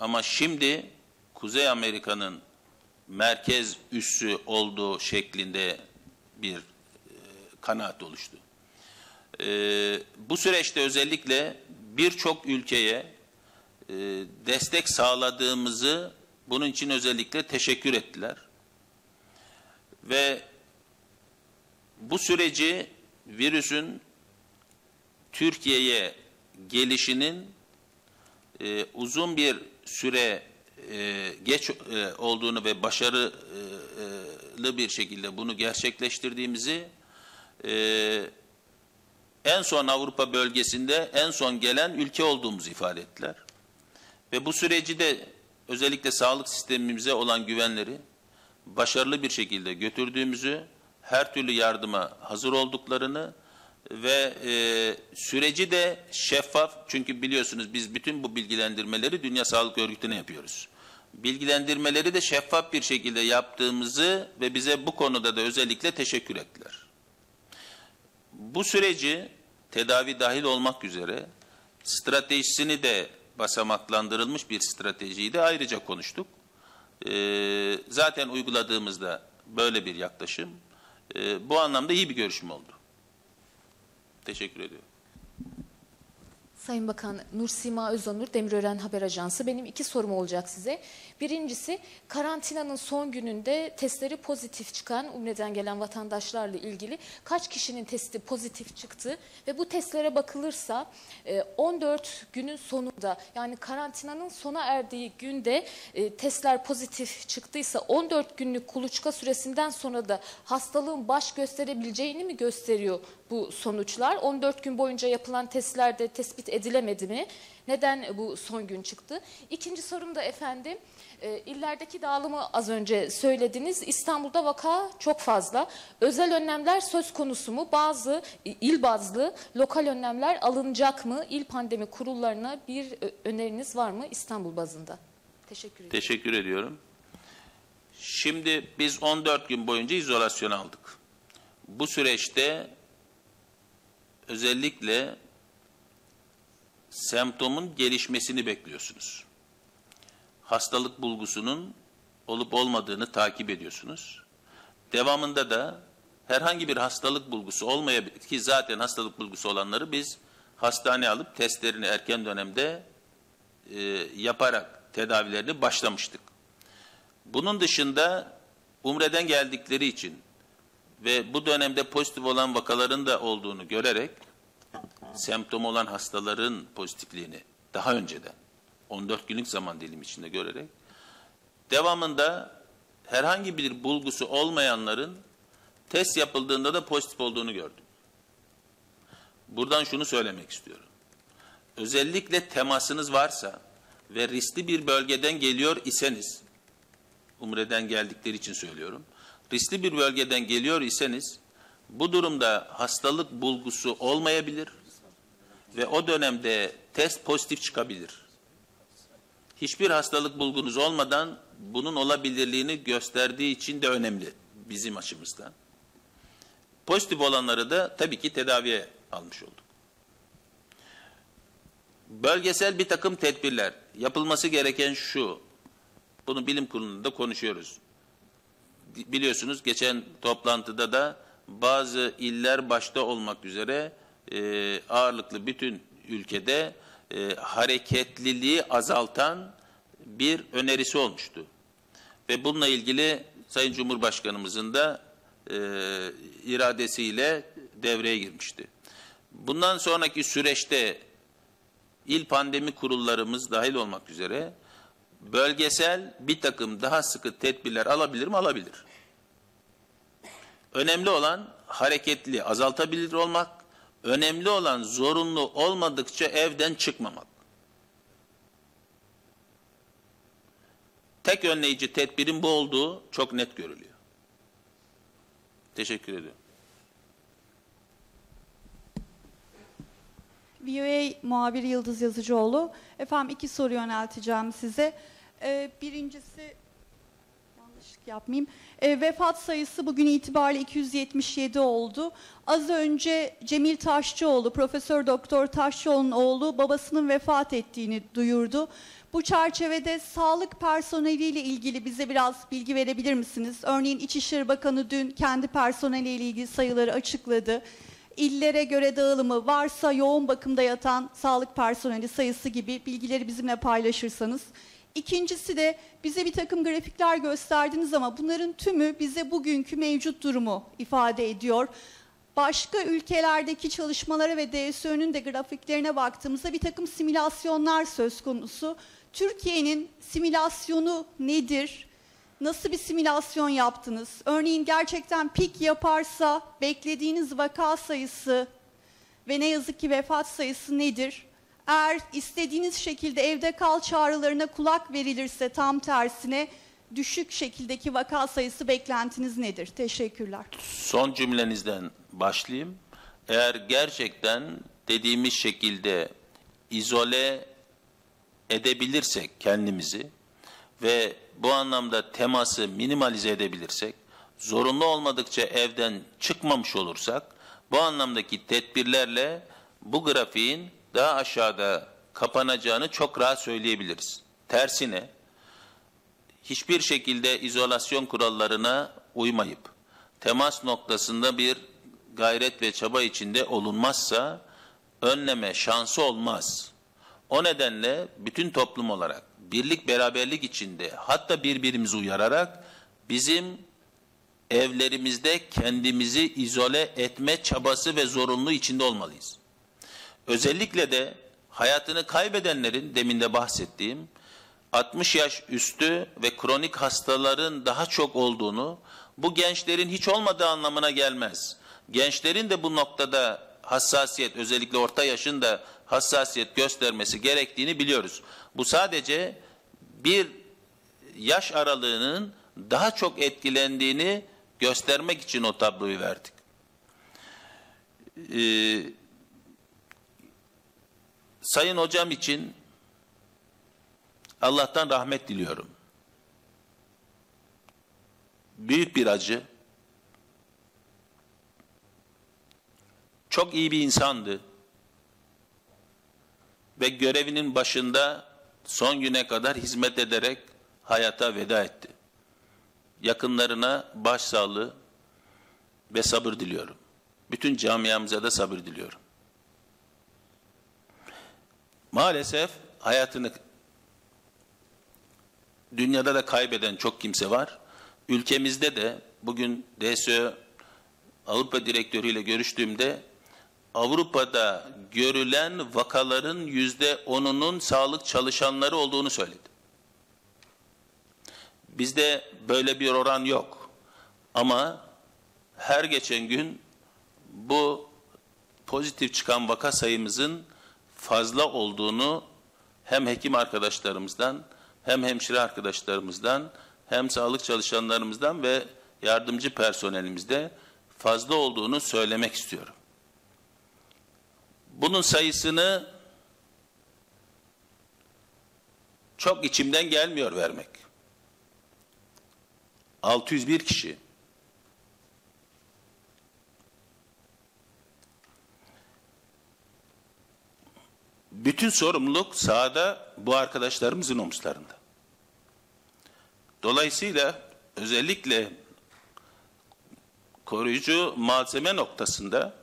ama şimdi Kuzey Amerika'nın merkez üssü olduğu şeklinde bir e, kanaat oluştu. E, bu süreçte özellikle birçok ülkeye e, destek sağladığımızı bunun için özellikle teşekkür ettiler. Ve bu süreci virüsün Türkiye'ye gelişinin e, uzun bir süre e, geç e, olduğunu ve başarılı bir şekilde bunu gerçekleştirdiğimizi e, en son Avrupa bölgesinde en son gelen ülke olduğumuzu ifade ettiler. Ve bu süreci de özellikle sağlık sistemimize olan güvenleri başarılı bir şekilde götürdüğümüzü, her türlü yardıma hazır olduklarını ve e, süreci de şeffaf çünkü biliyorsunuz biz bütün bu bilgilendirmeleri Dünya Sağlık Örgütü'ne yapıyoruz. Bilgilendirmeleri de şeffaf bir şekilde yaptığımızı ve bize bu konuda da özellikle teşekkür ettiler. Bu süreci tedavi dahil olmak üzere stratejisini de basamaklandırılmış bir stratejiyi de ayrıca konuştuk. Ee, zaten uyguladığımızda böyle bir yaklaşım. Ee, bu anlamda iyi bir görüşme oldu. Teşekkür ediyorum. Sayın Bakan Nursima Özonur Demirören Haber Ajansı. Benim iki sorum olacak size. Birincisi karantinanın son gününde testleri pozitif çıkan Umre'den gelen vatandaşlarla ilgili kaç kişinin testi pozitif çıktı ve bu testlere bakılırsa e, 14 günün sonunda yani karantinanın sona erdiği günde e, testler pozitif çıktıysa 14 günlük kuluçka süresinden sonra da hastalığın baş gösterebileceğini mi gösteriyor bu sonuçlar? 14 gün boyunca yapılan testlerde tespit edilemedi mi? Neden bu son gün çıktı? İkinci sorum da efendim, e, illerdeki dağılımı az önce söylediniz. İstanbul'da vaka çok fazla. Özel önlemler söz konusu mu? Bazı e, il bazlı lokal önlemler alınacak mı? İl pandemi kurullarına bir ö- öneriniz var mı İstanbul bazında? Teşekkür ederim. Teşekkür ediyorum. Şimdi biz 14 gün boyunca izolasyon aldık. Bu süreçte özellikle semptomun gelişmesini bekliyorsunuz. Hastalık bulgusunun olup olmadığını takip ediyorsunuz. Devamında da herhangi bir hastalık bulgusu olmayabilir ki zaten hastalık bulgusu olanları biz hastaneye alıp testlerini erken dönemde e, yaparak tedavilerini başlamıştık. Bunun dışında Umre'den geldikleri için ve bu dönemde pozitif olan vakaların da olduğunu görerek semptom olan hastaların pozitifliğini daha önceden 14 günlük zaman dilimi içinde görerek devamında herhangi bir bulgusu olmayanların test yapıldığında da pozitif olduğunu gördüm. Buradan şunu söylemek istiyorum. Özellikle temasınız varsa ve riskli bir bölgeden geliyor iseniz, Umre'den geldikleri için söylüyorum, riskli bir bölgeden geliyor iseniz, bu durumda hastalık bulgusu olmayabilir ve o dönemde test pozitif çıkabilir. Hiçbir hastalık bulgunuz olmadan bunun olabilirliğini gösterdiği için de önemli bizim açımızdan. Pozitif olanları da tabii ki tedaviye almış olduk. Bölgesel bir takım tedbirler. Yapılması gereken şu. Bunu bilim kurulunda konuşuyoruz. Biliyorsunuz geçen toplantıda da bazı iller başta olmak üzere e, ağırlıklı bütün ülkede e, hareketliliği azaltan bir önerisi olmuştu. Ve bununla ilgili Sayın Cumhurbaşkanımızın da e, iradesiyle devreye girmişti. Bundan sonraki süreçte il pandemi kurullarımız dahil olmak üzere bölgesel bir takım daha sıkı tedbirler alabilir mi? Alabilir. Önemli olan hareketli azaltabilir olmak, önemli olan zorunlu olmadıkça evden çıkmamak. Tek önleyici tedbirin bu olduğu çok net görülüyor. Teşekkür ediyorum. VOA muhabiri Yıldız Yazıcıoğlu. Efendim iki soru yönelteceğim size. Ee, birincisi yanlışlık yapmayayım. Ee, vefat sayısı bugün itibariyle 277 oldu. Az önce Cemil Taşçıoğlu, Profesör Doktor Taşçıoğlu'nun oğlu babasının vefat ettiğini duyurdu. Bu çerçevede sağlık personeliyle ilgili bize biraz bilgi verebilir misiniz? Örneğin İçişleri Bakanı dün kendi personeliyle ilgili sayıları açıkladı. İllere göre dağılımı, varsa yoğun bakımda yatan sağlık personeli sayısı gibi bilgileri bizimle paylaşırsanız. İkincisi de bize bir takım grafikler gösterdiniz ama bunların tümü bize bugünkü mevcut durumu ifade ediyor. Başka ülkelerdeki çalışmalara ve DSÖ'nün de grafiklerine baktığımızda bir takım simülasyonlar söz konusu. Türkiye'nin simülasyonu nedir? Nasıl bir simülasyon yaptınız? Örneğin gerçekten pik yaparsa beklediğiniz vaka sayısı ve ne yazık ki vefat sayısı nedir? Eğer istediğiniz şekilde evde kal çağrılarına kulak verilirse tam tersine düşük şekildeki vaka sayısı beklentiniz nedir? Teşekkürler. Son cümlenizden başlayayım. Eğer gerçekten dediğimiz şekilde izole edebilirsek kendimizi ve bu anlamda teması minimalize edebilirsek, zorunlu olmadıkça evden çıkmamış olursak, bu anlamdaki tedbirlerle bu grafiğin daha aşağıda kapanacağını çok rahat söyleyebiliriz. Tersine hiçbir şekilde izolasyon kurallarına uymayıp temas noktasında bir gayret ve çaba içinde olunmazsa önleme şansı olmaz. O nedenle bütün toplum olarak birlik beraberlik içinde hatta birbirimizi uyararak bizim evlerimizde kendimizi izole etme çabası ve zorunluluğu içinde olmalıyız. Özellikle de hayatını kaybedenlerin demin de bahsettiğim 60 yaş üstü ve kronik hastaların daha çok olduğunu, bu gençlerin hiç olmadığı anlamına gelmez. Gençlerin de bu noktada hassasiyet, özellikle orta yaşın da hassasiyet göstermesi gerektiğini biliyoruz. Bu sadece bir yaş aralığının daha çok etkilendiğini göstermek için o tabloyu verdik. Ee, Sayın hocam için Allah'tan rahmet diliyorum. Büyük bir acı. Çok iyi bir insandı. Ve görevinin başında son güne kadar hizmet ederek hayata veda etti. Yakınlarına başsağlığı ve sabır diliyorum. Bütün camiamıza da sabır diliyorum. Maalesef hayatını dünyada da kaybeden çok kimse var. Ülkemizde de bugün DSÖ Avrupa direktörüyle görüştüğümde Avrupa'da görülen vakaların yüzde onunun sağlık çalışanları olduğunu söyledi. Bizde böyle bir oran yok. Ama her geçen gün bu pozitif çıkan vaka sayımızın fazla olduğunu hem hekim arkadaşlarımızdan hem hemşire arkadaşlarımızdan hem sağlık çalışanlarımızdan ve yardımcı personelimizde fazla olduğunu söylemek istiyorum. Bunun sayısını çok içimden gelmiyor vermek. 601 kişi. Bütün sorumluluk sahada bu arkadaşlarımızın omuzlarında. Dolayısıyla özellikle koruyucu malzeme noktasında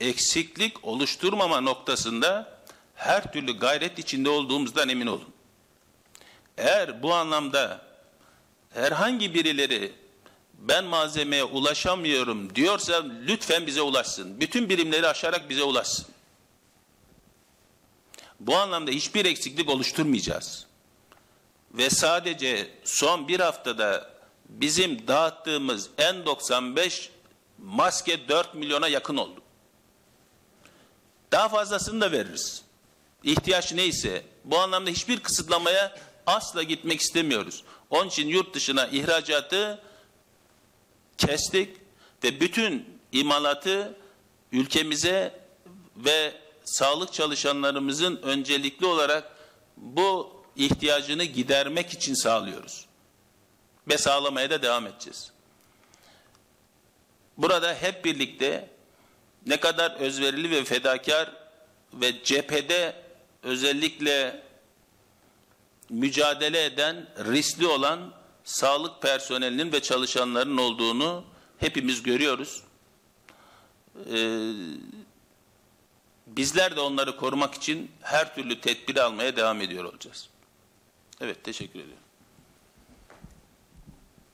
eksiklik oluşturmama noktasında her türlü gayret içinde olduğumuzdan emin olun. Eğer bu anlamda herhangi birileri ben malzemeye ulaşamıyorum diyorsa lütfen bize ulaşsın. Bütün birimleri aşarak bize ulaşsın. Bu anlamda hiçbir eksiklik oluşturmayacağız. Ve sadece son bir haftada bizim dağıttığımız N95 maske 4 milyona yakın oldu. Daha fazlasını da veririz. İhtiyaç neyse bu anlamda hiçbir kısıtlamaya asla gitmek istemiyoruz. Onun için yurt dışına ihracatı kestik ve bütün imalatı ülkemize ve sağlık çalışanlarımızın öncelikli olarak bu ihtiyacını gidermek için sağlıyoruz. Ve sağlamaya da devam edeceğiz. Burada hep birlikte ne kadar özverili ve fedakar ve cephede özellikle mücadele eden, riskli olan sağlık personelinin ve çalışanların olduğunu hepimiz görüyoruz. e, bizler de onları korumak için her türlü tedbiri almaya devam ediyor olacağız. Evet teşekkür ediyorum.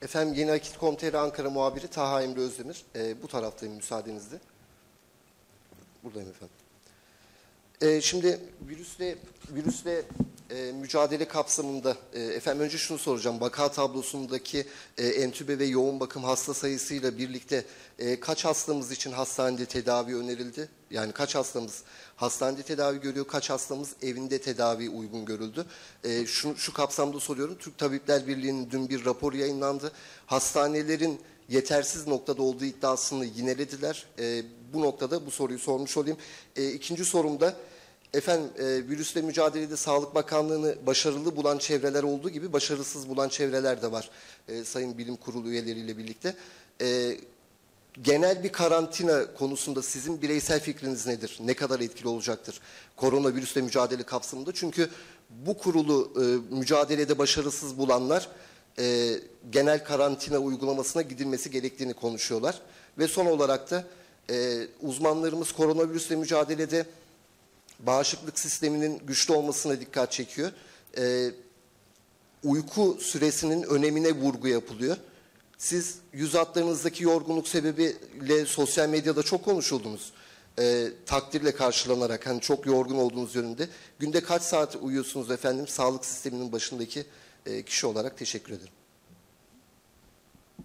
Efendim Yeni Akit Komiteri Ankara muhabiri Taha Emre Özdemir. Ee, bu taraftayım müsaadenizle. Buradayım efendim. Ee, şimdi virüsle virüsle e, mücadele kapsamında e, efendim önce şunu soracağım. Vaka tablosundaki e, entübe ve yoğun bakım hasta sayısıyla birlikte e, kaç hastamız için hastanede tedavi önerildi? Yani kaç hastamız hastanede tedavi görüyor, kaç hastamız evinde tedavi uygun görüldü? E, şu, şu kapsamda soruyorum. Türk Tabipler Birliği'nin dün bir rapor yayınlandı. Hastanelerin yetersiz noktada olduğu iddiasını yinelediler. E, bu noktada bu soruyu sormuş olayım. E, ikinci sorumda efendim e, virüsle mücadelede Sağlık Bakanlığı'nı başarılı bulan çevreler olduğu gibi başarısız bulan çevreler de var. E, Sayın Bilim Kurulu üyeleriyle birlikte. E, genel bir karantina konusunda sizin bireysel fikriniz nedir? Ne kadar etkili olacaktır koronavirüsle mücadele kapsamında? Çünkü bu kurulu e, mücadelede başarısız bulanlar e, genel karantina uygulamasına gidilmesi gerektiğini konuşuyorlar. Ve son olarak da e, uzmanlarımız koronavirüsle mücadelede bağışıklık sisteminin güçlü olmasına dikkat çekiyor. E, uyku süresinin önemine vurgu yapılıyor. Siz yüz hatlarınızdaki yorgunluk sebebiyle sosyal medyada çok konuşuldunuz. E, takdirle karşılanarak hani çok yorgun olduğunuz yönünde. Günde kaç saat uyuyorsunuz efendim sağlık sisteminin başındaki e, kişi olarak teşekkür ederim.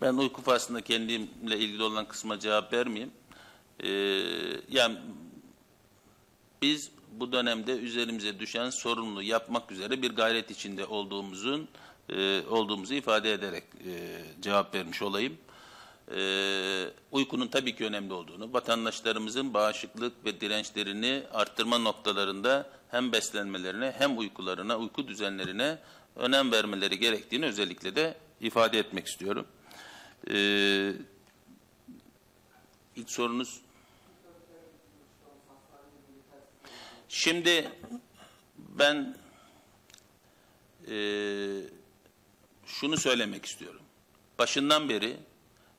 Ben uyku faslında kendimle ilgili olan kısma cevap vermeyeyim. Ee, yani biz bu dönemde üzerimize düşen sorumluluğu yapmak üzere bir gayret içinde olduğumuzun e, olduğumuzu ifade ederek e, cevap vermiş olayım. E, uykunun tabii ki önemli olduğunu, vatandaşlarımızın bağışıklık ve dirençlerini arttırma noktalarında hem beslenmelerine hem uykularına, uyku düzenlerine önem vermeleri gerektiğini özellikle de ifade etmek istiyorum. Ee, ilk sorunuz Şimdi ben e, şunu söylemek istiyorum. Başından beri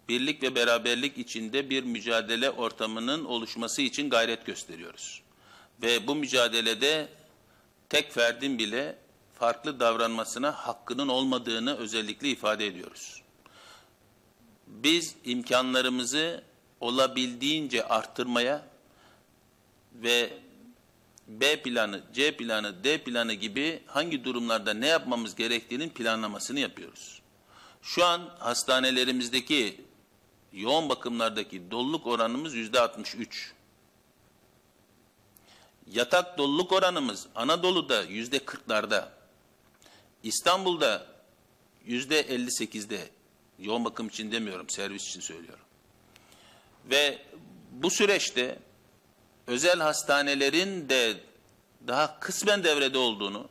birlik ve beraberlik içinde bir mücadele ortamının oluşması için gayret gösteriyoruz. Ve bu mücadelede tek ferdin bile farklı davranmasına hakkının olmadığını özellikle ifade ediyoruz. Biz imkanlarımızı olabildiğince arttırmaya ve B planı, C planı, D planı gibi hangi durumlarda ne yapmamız gerektiğinin planlamasını yapıyoruz. Şu an hastanelerimizdeki yoğun bakımlardaki doluluk oranımız yüzde 63. Yatak doluluk oranımız Anadolu'da yüzde 40'larda, İstanbul'da yüzde 58'de, yoğun bakım için demiyorum, servis için söylüyorum. Ve bu süreçte özel hastanelerin de daha kısmen devrede olduğunu,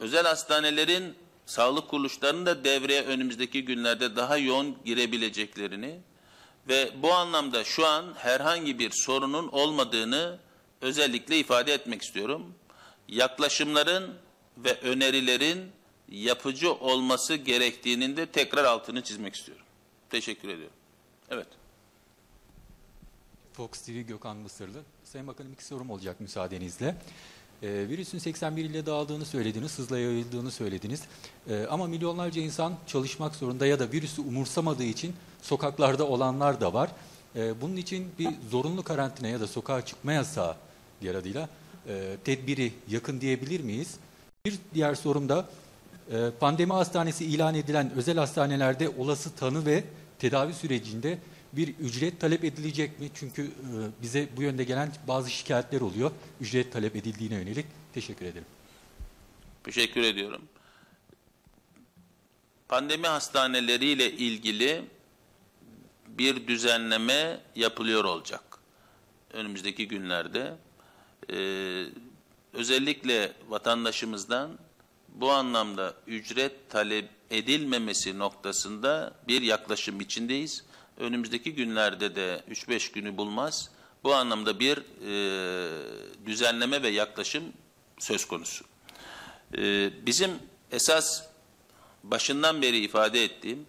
özel hastanelerin sağlık kuruluşlarının da devreye önümüzdeki günlerde daha yoğun girebileceklerini ve bu anlamda şu an herhangi bir sorunun olmadığını özellikle ifade etmek istiyorum. Yaklaşımların ve önerilerin yapıcı olması gerektiğinin de tekrar altını çizmek istiyorum. Teşekkür ediyorum. Evet. Fox TV Gökhan Mısırlı. Sayın Bakanım iki sorum olacak müsaadenizle. Ee, virüsün 81 ile dağıldığını söylediniz, hızla yayıldığını söylediniz. Ee, ama milyonlarca insan çalışmak zorunda ya da virüsü umursamadığı için sokaklarda olanlar da var. Ee, bunun için bir zorunlu karantina ya da sokağa çıkma yasağı diğer adıyla e, tedbiri yakın diyebilir miyiz? Bir diğer sorum da e, pandemi hastanesi ilan edilen özel hastanelerde olası tanı ve tedavi sürecinde bir ücret talep edilecek mi? Çünkü e, bize bu yönde gelen bazı şikayetler oluyor. Ücret talep edildiğine yönelik. Teşekkür ederim. Teşekkür ediyorum. Pandemi hastaneleriyle ilgili bir düzenleme yapılıyor olacak. Önümüzdeki günlerde ee, özellikle vatandaşımızdan bu anlamda ücret talep edilmemesi noktasında bir yaklaşım içindeyiz. Önümüzdeki günlerde de 3-5 günü bulmaz. Bu anlamda bir e, düzenleme ve yaklaşım söz konusu. E, bizim esas başından beri ifade ettiğim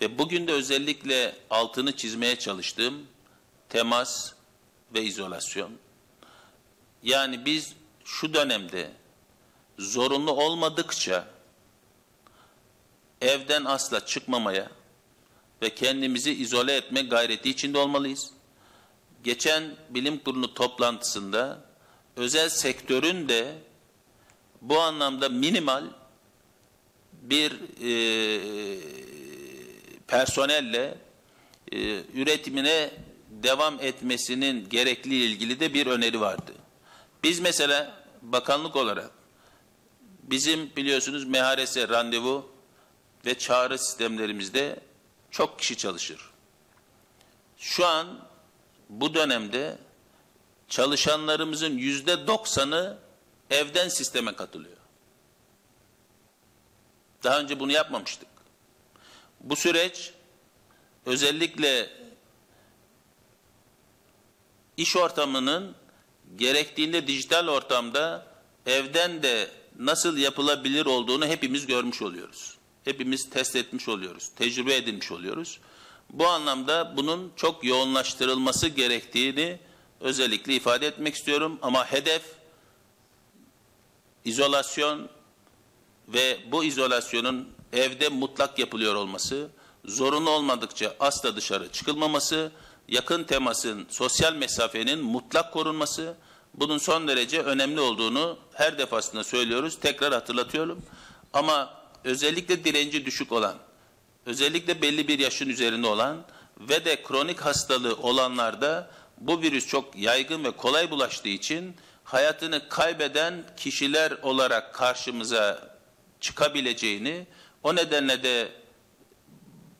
ve bugün de özellikle altını çizmeye çalıştığım temas ve izolasyon. Yani biz şu dönemde zorunlu olmadıkça evden asla çıkmamaya ve kendimizi izole etme gayreti içinde olmalıyız. Geçen bilim kurulu toplantısında özel sektörün de bu anlamda minimal bir e, personelle e, üretimine devam etmesinin gerekli ilgili de bir öneri vardı. Biz mesela bakanlık olarak bizim biliyorsunuz MHRS randevu ve çağrı sistemlerimizde çok kişi çalışır. Şu an bu dönemde çalışanlarımızın yüzde doksanı evden sisteme katılıyor. Daha önce bunu yapmamıştık. Bu süreç özellikle iş ortamının gerektiğinde dijital ortamda evden de nasıl yapılabilir olduğunu hepimiz görmüş oluyoruz. Hepimiz test etmiş oluyoruz, tecrübe edinmiş oluyoruz. Bu anlamda bunun çok yoğunlaştırılması gerektiğini özellikle ifade etmek istiyorum. Ama hedef izolasyon ve bu izolasyonun evde mutlak yapılıyor olması, zorunlu olmadıkça asla dışarı çıkılmaması, yakın temasın, sosyal mesafenin mutlak korunması, bunun son derece önemli olduğunu her defasında söylüyoruz, tekrar hatırlatıyorum. Ama özellikle direnci düşük olan, özellikle belli bir yaşın üzerinde olan ve de kronik hastalığı olanlarda bu virüs çok yaygın ve kolay bulaştığı için hayatını kaybeden kişiler olarak karşımıza çıkabileceğini, o nedenle de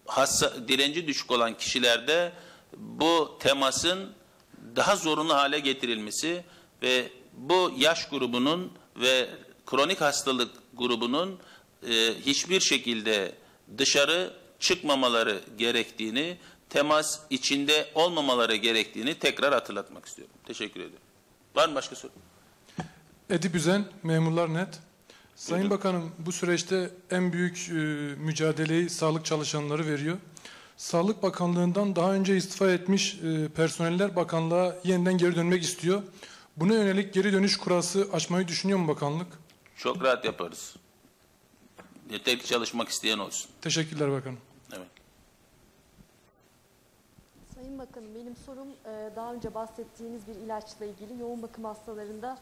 hassa, direnci düşük olan kişilerde bu temasın daha zorunlu hale getirilmesi ve bu yaş grubunun ve kronik hastalık grubunun e, hiçbir şekilde dışarı çıkmamaları gerektiğini, temas içinde olmamaları gerektiğini tekrar hatırlatmak istiyorum. Teşekkür ederim. Var mı başka soru? Edip Üzen, Memurlar Net. Sayın Bakanım bu süreçte en büyük e, mücadeleyi sağlık çalışanları veriyor. Sağlık Bakanlığı'ndan daha önce istifa etmiş e, personeller bakanlığa yeniden geri dönmek istiyor. Buna yönelik geri dönüş kurası açmayı düşünüyor mu bakanlık? Çok rahat yaparız. Yeter ki çalışmak isteyen olsun. Teşekkürler bakanım. Evet. Sayın Bakanım benim sorum e, daha önce bahsettiğiniz bir ilaçla ilgili yoğun bakım hastalarında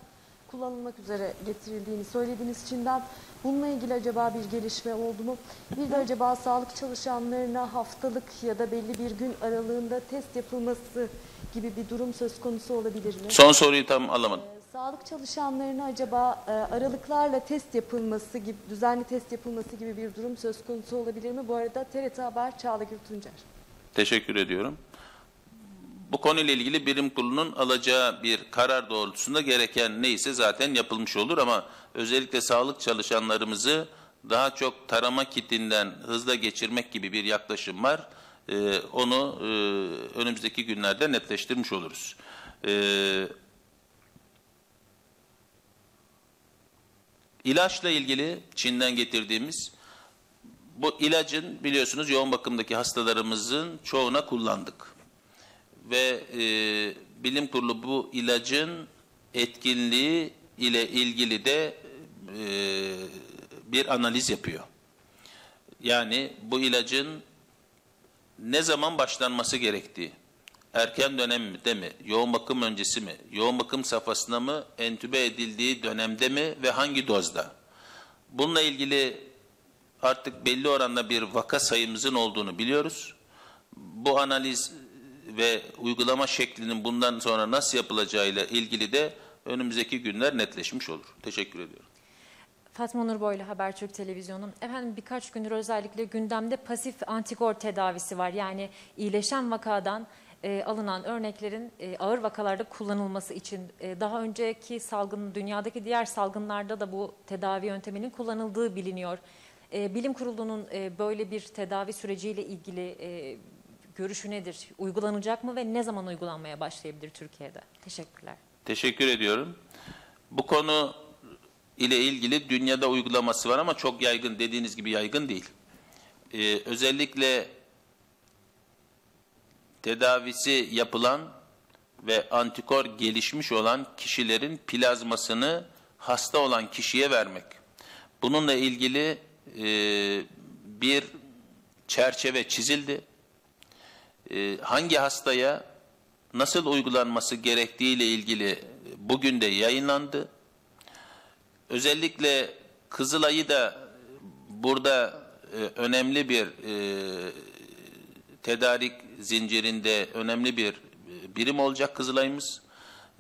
kullanılmak üzere getirildiğini söylediğiniz Çin'den bununla ilgili acaba bir gelişme oldu mu? Bir de acaba sağlık çalışanlarına haftalık ya da belli bir gün aralığında test yapılması gibi bir durum söz konusu olabilir mi? Son soruyu tam alamadım. Sağlık çalışanlarına acaba e, aralıklarla test yapılması gibi, düzenli test yapılması gibi bir durum söz konusu olabilir mi? Bu arada TRT Haber Çağla Gürtüncer. Teşekkür ediyorum. Bu konuyla ilgili birim kurulunun alacağı bir karar doğrultusunda gereken neyse zaten yapılmış olur ama özellikle sağlık çalışanlarımızı daha çok tarama kitinden hızla geçirmek gibi bir yaklaşım var. Ee, onu e, önümüzdeki günlerde netleştirmiş oluruz. Ee, ilaçla ilgili Çin'den getirdiğimiz bu ilacın biliyorsunuz yoğun bakımdaki hastalarımızın çoğuna kullandık ve e, bilim kurulu bu ilacın etkinliği ile ilgili de e, bir analiz yapıyor. Yani bu ilacın ne zaman başlanması gerektiği, erken dönemde mi, yoğun bakım öncesi mi, yoğun bakım safhasında mı, entübe edildiği dönemde mi ve hangi dozda? Bununla ilgili artık belli oranda bir vaka sayımızın olduğunu biliyoruz. Bu analiz ve uygulama şeklinin bundan sonra nasıl yapılacağıyla ilgili de önümüzdeki günler netleşmiş olur. Teşekkür ediyorum. Fatma Nur Boylu Habertürk Televizyonu. Efendim birkaç gündür özellikle gündemde pasif antikor tedavisi var. Yani iyileşen vakadan e, alınan örneklerin e, ağır vakalarda kullanılması için e, daha önceki salgın dünyadaki diğer salgınlarda da bu tedavi yönteminin kullanıldığı biliniyor. E, Bilim Kurulu'nun e, böyle bir tedavi süreciyle ilgili e, görüşü nedir? Uygulanacak mı ve ne zaman uygulanmaya başlayabilir Türkiye'de? Teşekkürler. Teşekkür ediyorum. Bu konu ile ilgili dünyada uygulaması var ama çok yaygın dediğiniz gibi yaygın değil. Ee, özellikle tedavisi yapılan ve antikor gelişmiş olan kişilerin plazmasını hasta olan kişiye vermek. Bununla ilgili e, bir çerçeve çizildi. E, hangi hastaya nasıl uygulanması gerektiği ile ilgili bugün de yayınlandı. Özellikle Kızılay'ı da burada e, önemli bir e, tedarik zincirinde önemli bir birim olacak Kızılay'ımız.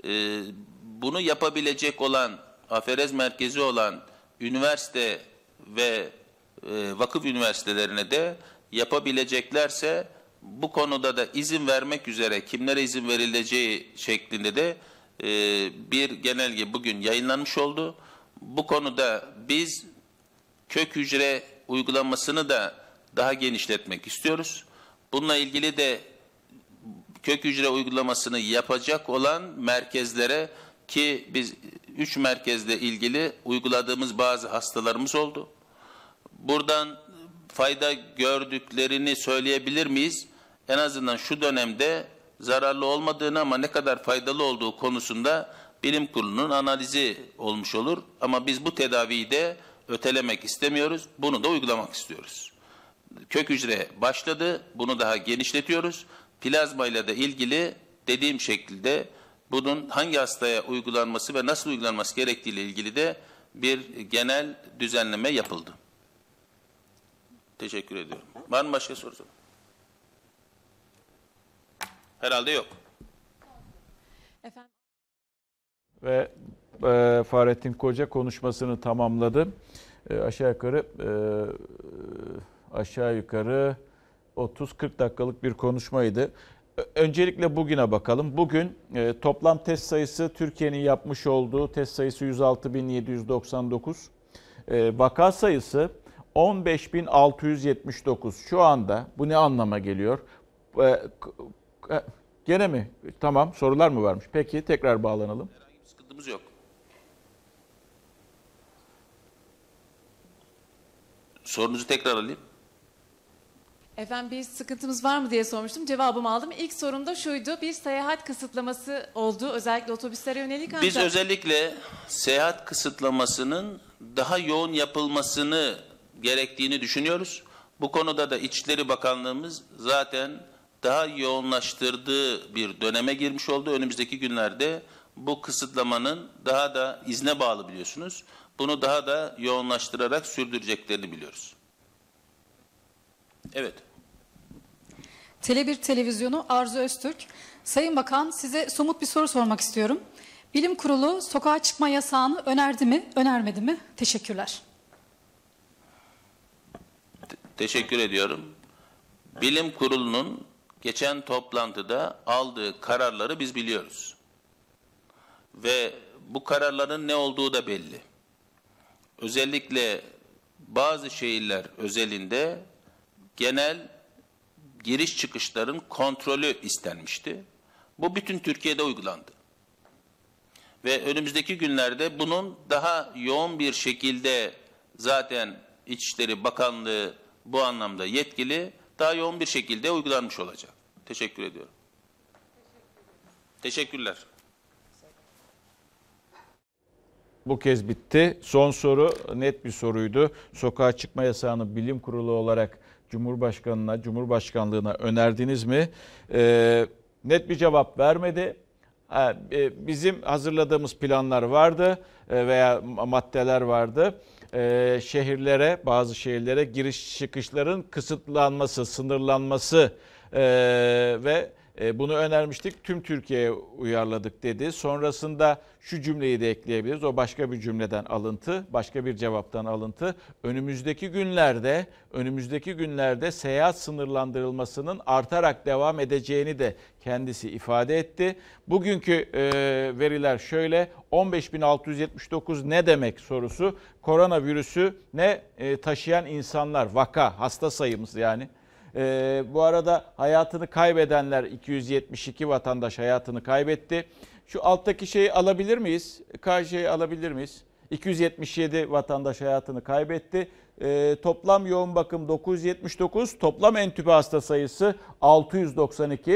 E, bunu yapabilecek olan, aferez merkezi olan üniversite ve e, vakıf üniversitelerine de yapabileceklerse bu konuda da izin vermek üzere kimlere izin verileceği şeklinde de e, bir genelge bugün yayınlanmış oldu. Bu konuda biz kök hücre uygulamasını da daha genişletmek istiyoruz. Bununla ilgili de kök hücre uygulamasını yapacak olan merkezlere ki biz üç merkezle ilgili uyguladığımız bazı hastalarımız oldu. Buradan fayda gördüklerini söyleyebilir miyiz? En azından şu dönemde zararlı olmadığını ama ne kadar faydalı olduğu konusunda bilim kurulunun analizi olmuş olur. Ama biz bu tedaviyi de ötelemek istemiyoruz. Bunu da uygulamak istiyoruz. Kök hücre başladı. Bunu daha genişletiyoruz. Plazma ile de ilgili dediğim şekilde bunun hangi hastaya uygulanması ve nasıl uygulanması gerektiği ile ilgili de bir genel düzenleme yapıldı. Teşekkür ediyorum. Var mı başka soru? Herhalde yok. Efendim Ve e, Fahrettin Koca konuşmasını tamamladı. E, aşağı yukarı e, aşağı yukarı 30-40 dakikalık bir konuşmaydı. Öncelikle bugüne bakalım. Bugün e, toplam test sayısı Türkiye'nin yapmış olduğu test sayısı 106.799. E, vaka sayısı 15.679. Şu anda bu ne anlama geliyor? E, e, gene mi? Tamam sorular mı varmış? Peki tekrar bağlanalım. Sıkıntımız yok. Sorunuzu tekrar alayım. Efendim bir sıkıntımız var mı diye sormuştum. Cevabımı aldım. İlk sorum da şuydu. Bir seyahat kısıtlaması oldu. Özellikle otobüslere yönelik ancak... Biz özellikle seyahat kısıtlamasının daha yoğun yapılmasını gerektiğini düşünüyoruz. Bu konuda da İçişleri Bakanlığımız zaten daha yoğunlaştırdığı bir döneme girmiş oldu. Önümüzdeki günlerde bu kısıtlamanın daha da izne bağlı biliyorsunuz. Bunu daha da yoğunlaştırarak sürdüreceklerini biliyoruz. Evet. Tele1 Televizyonu Arzu Öztürk. Sayın Bakan size somut bir soru sormak istiyorum. Bilim Kurulu sokağa çıkma yasağını önerdi mi, önermedi mi? Teşekkürler. Teşekkür ediyorum. Bilim Kurulu'nun geçen toplantıda aldığı kararları biz biliyoruz. Ve bu kararların ne olduğu da belli. Özellikle bazı şehirler özelinde genel giriş çıkışların kontrolü istenmişti. Bu bütün Türkiye'de uygulandı. Ve önümüzdeki günlerde bunun daha yoğun bir şekilde zaten İçişleri Bakanlığı bu anlamda yetkili daha yoğun bir şekilde uygulanmış olacak. Teşekkür ediyorum. Teşekkürler. Bu kez bitti. Son soru net bir soruydu. Sokağa çıkma yasağını bilim kurulu olarak Cumhurbaşkanına, Cumhurbaşkanlığına önerdiniz mi? Ee, net bir cevap vermedi. E, Bizim hazırladığımız planlar vardı e, veya maddeler vardı. Ee, Şehirlere, bazı şehirlere giriş çıkışların kısıtlanması, sınırlanması e, ve e, bunu önermiştik. Tüm Türkiye'ye uyarladık dedi. Sonrasında şu cümleyi de ekleyebiliriz. O başka bir cümleden alıntı, başka bir cevaptan alıntı. Önümüzdeki günlerde, önümüzdeki günlerde seyahat sınırlandırılmasının artarak devam edeceğini de kendisi ifade etti. Bugünkü e, veriler şöyle. 15.679 ne demek sorusu. Koronavirüsü ne e, taşıyan insanlar, vaka, hasta sayımız yani. Ee, bu arada hayatını kaybedenler 272 vatandaş hayatını kaybetti. Şu alttaki şeyi alabilir miyiz? Karşıyı alabilir miyiz? 277 vatandaş hayatını kaybetti. e, toplam yoğun bakım 979, toplam entübe hasta sayısı 692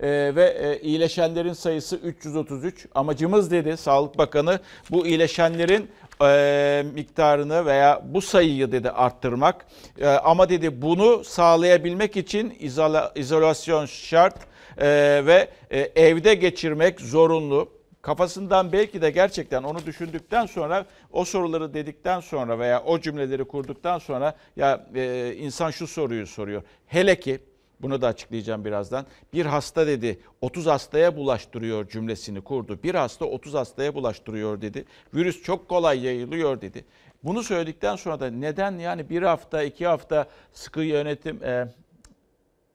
e, ve e, iyileşenlerin sayısı 333. Amacımız dedi Sağlık Bakanı bu iyileşenlerin e, miktarını veya bu sayıyı dedi arttırmak. E, ama dedi bunu sağlayabilmek için izola, izolasyon şart e, ve e, evde geçirmek zorunlu. Kafasından belki de gerçekten onu düşündükten sonra o soruları dedikten sonra veya o cümleleri kurduktan sonra ya e, insan şu soruyu soruyor. Hele ki bunu da açıklayacağım birazdan. Bir hasta dedi 30 hastaya bulaştırıyor cümlesini kurdu. Bir hasta 30 hastaya bulaştırıyor dedi. Virüs çok kolay yayılıyor dedi. Bunu söyledikten sonra da neden yani bir hafta iki hafta sıkı yönetim e,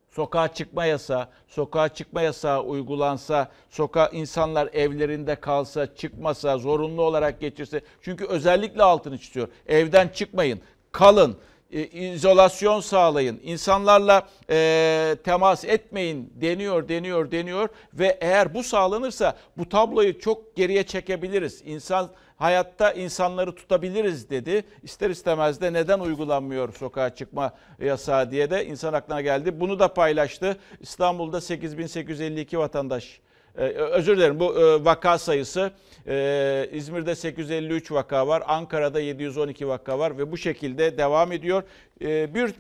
sokağa çıkma yasağı, sokağa çıkma yasağı uygulansa, sokağa insanlar evlerinde kalsa, çıkmasa, zorunlu olarak geçirse. Çünkü özellikle altını çiziyor. Evden çıkmayın, kalın, e, izolasyon sağlayın, insanlarla e, temas etmeyin deniyor, deniyor, deniyor ve eğer bu sağlanırsa bu tabloyu çok geriye çekebiliriz. İnsan hayatta insanları tutabiliriz dedi. İster istemez de neden uygulanmıyor sokağa çıkma yasağı diye de insan aklına geldi. Bunu da paylaştı. İstanbul'da 8852 vatandaş ee, özür dilerim bu e, vaka sayısı e, İzmir'de 853 vaka var, Ankara'da 712 vaka var ve bu şekilde devam ediyor. E, bir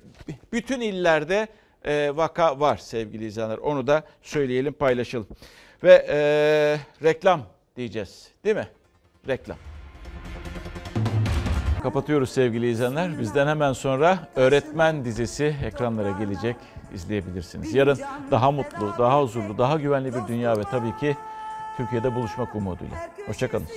bütün illerde e, vaka var sevgili izleyenler. Onu da söyleyelim, paylaşalım. Ve e, reklam diyeceğiz, değil mi? Reklam. Kapatıyoruz sevgili izleyenler. Bizden hemen sonra Öğretmen dizisi ekranlara gelecek. İzleyebilirsiniz. Yarın daha mutlu, daha huzurlu, daha güvenli bir dünya ve tabii ki Türkiye'de buluşmak umuduyla. Hoşçakalın.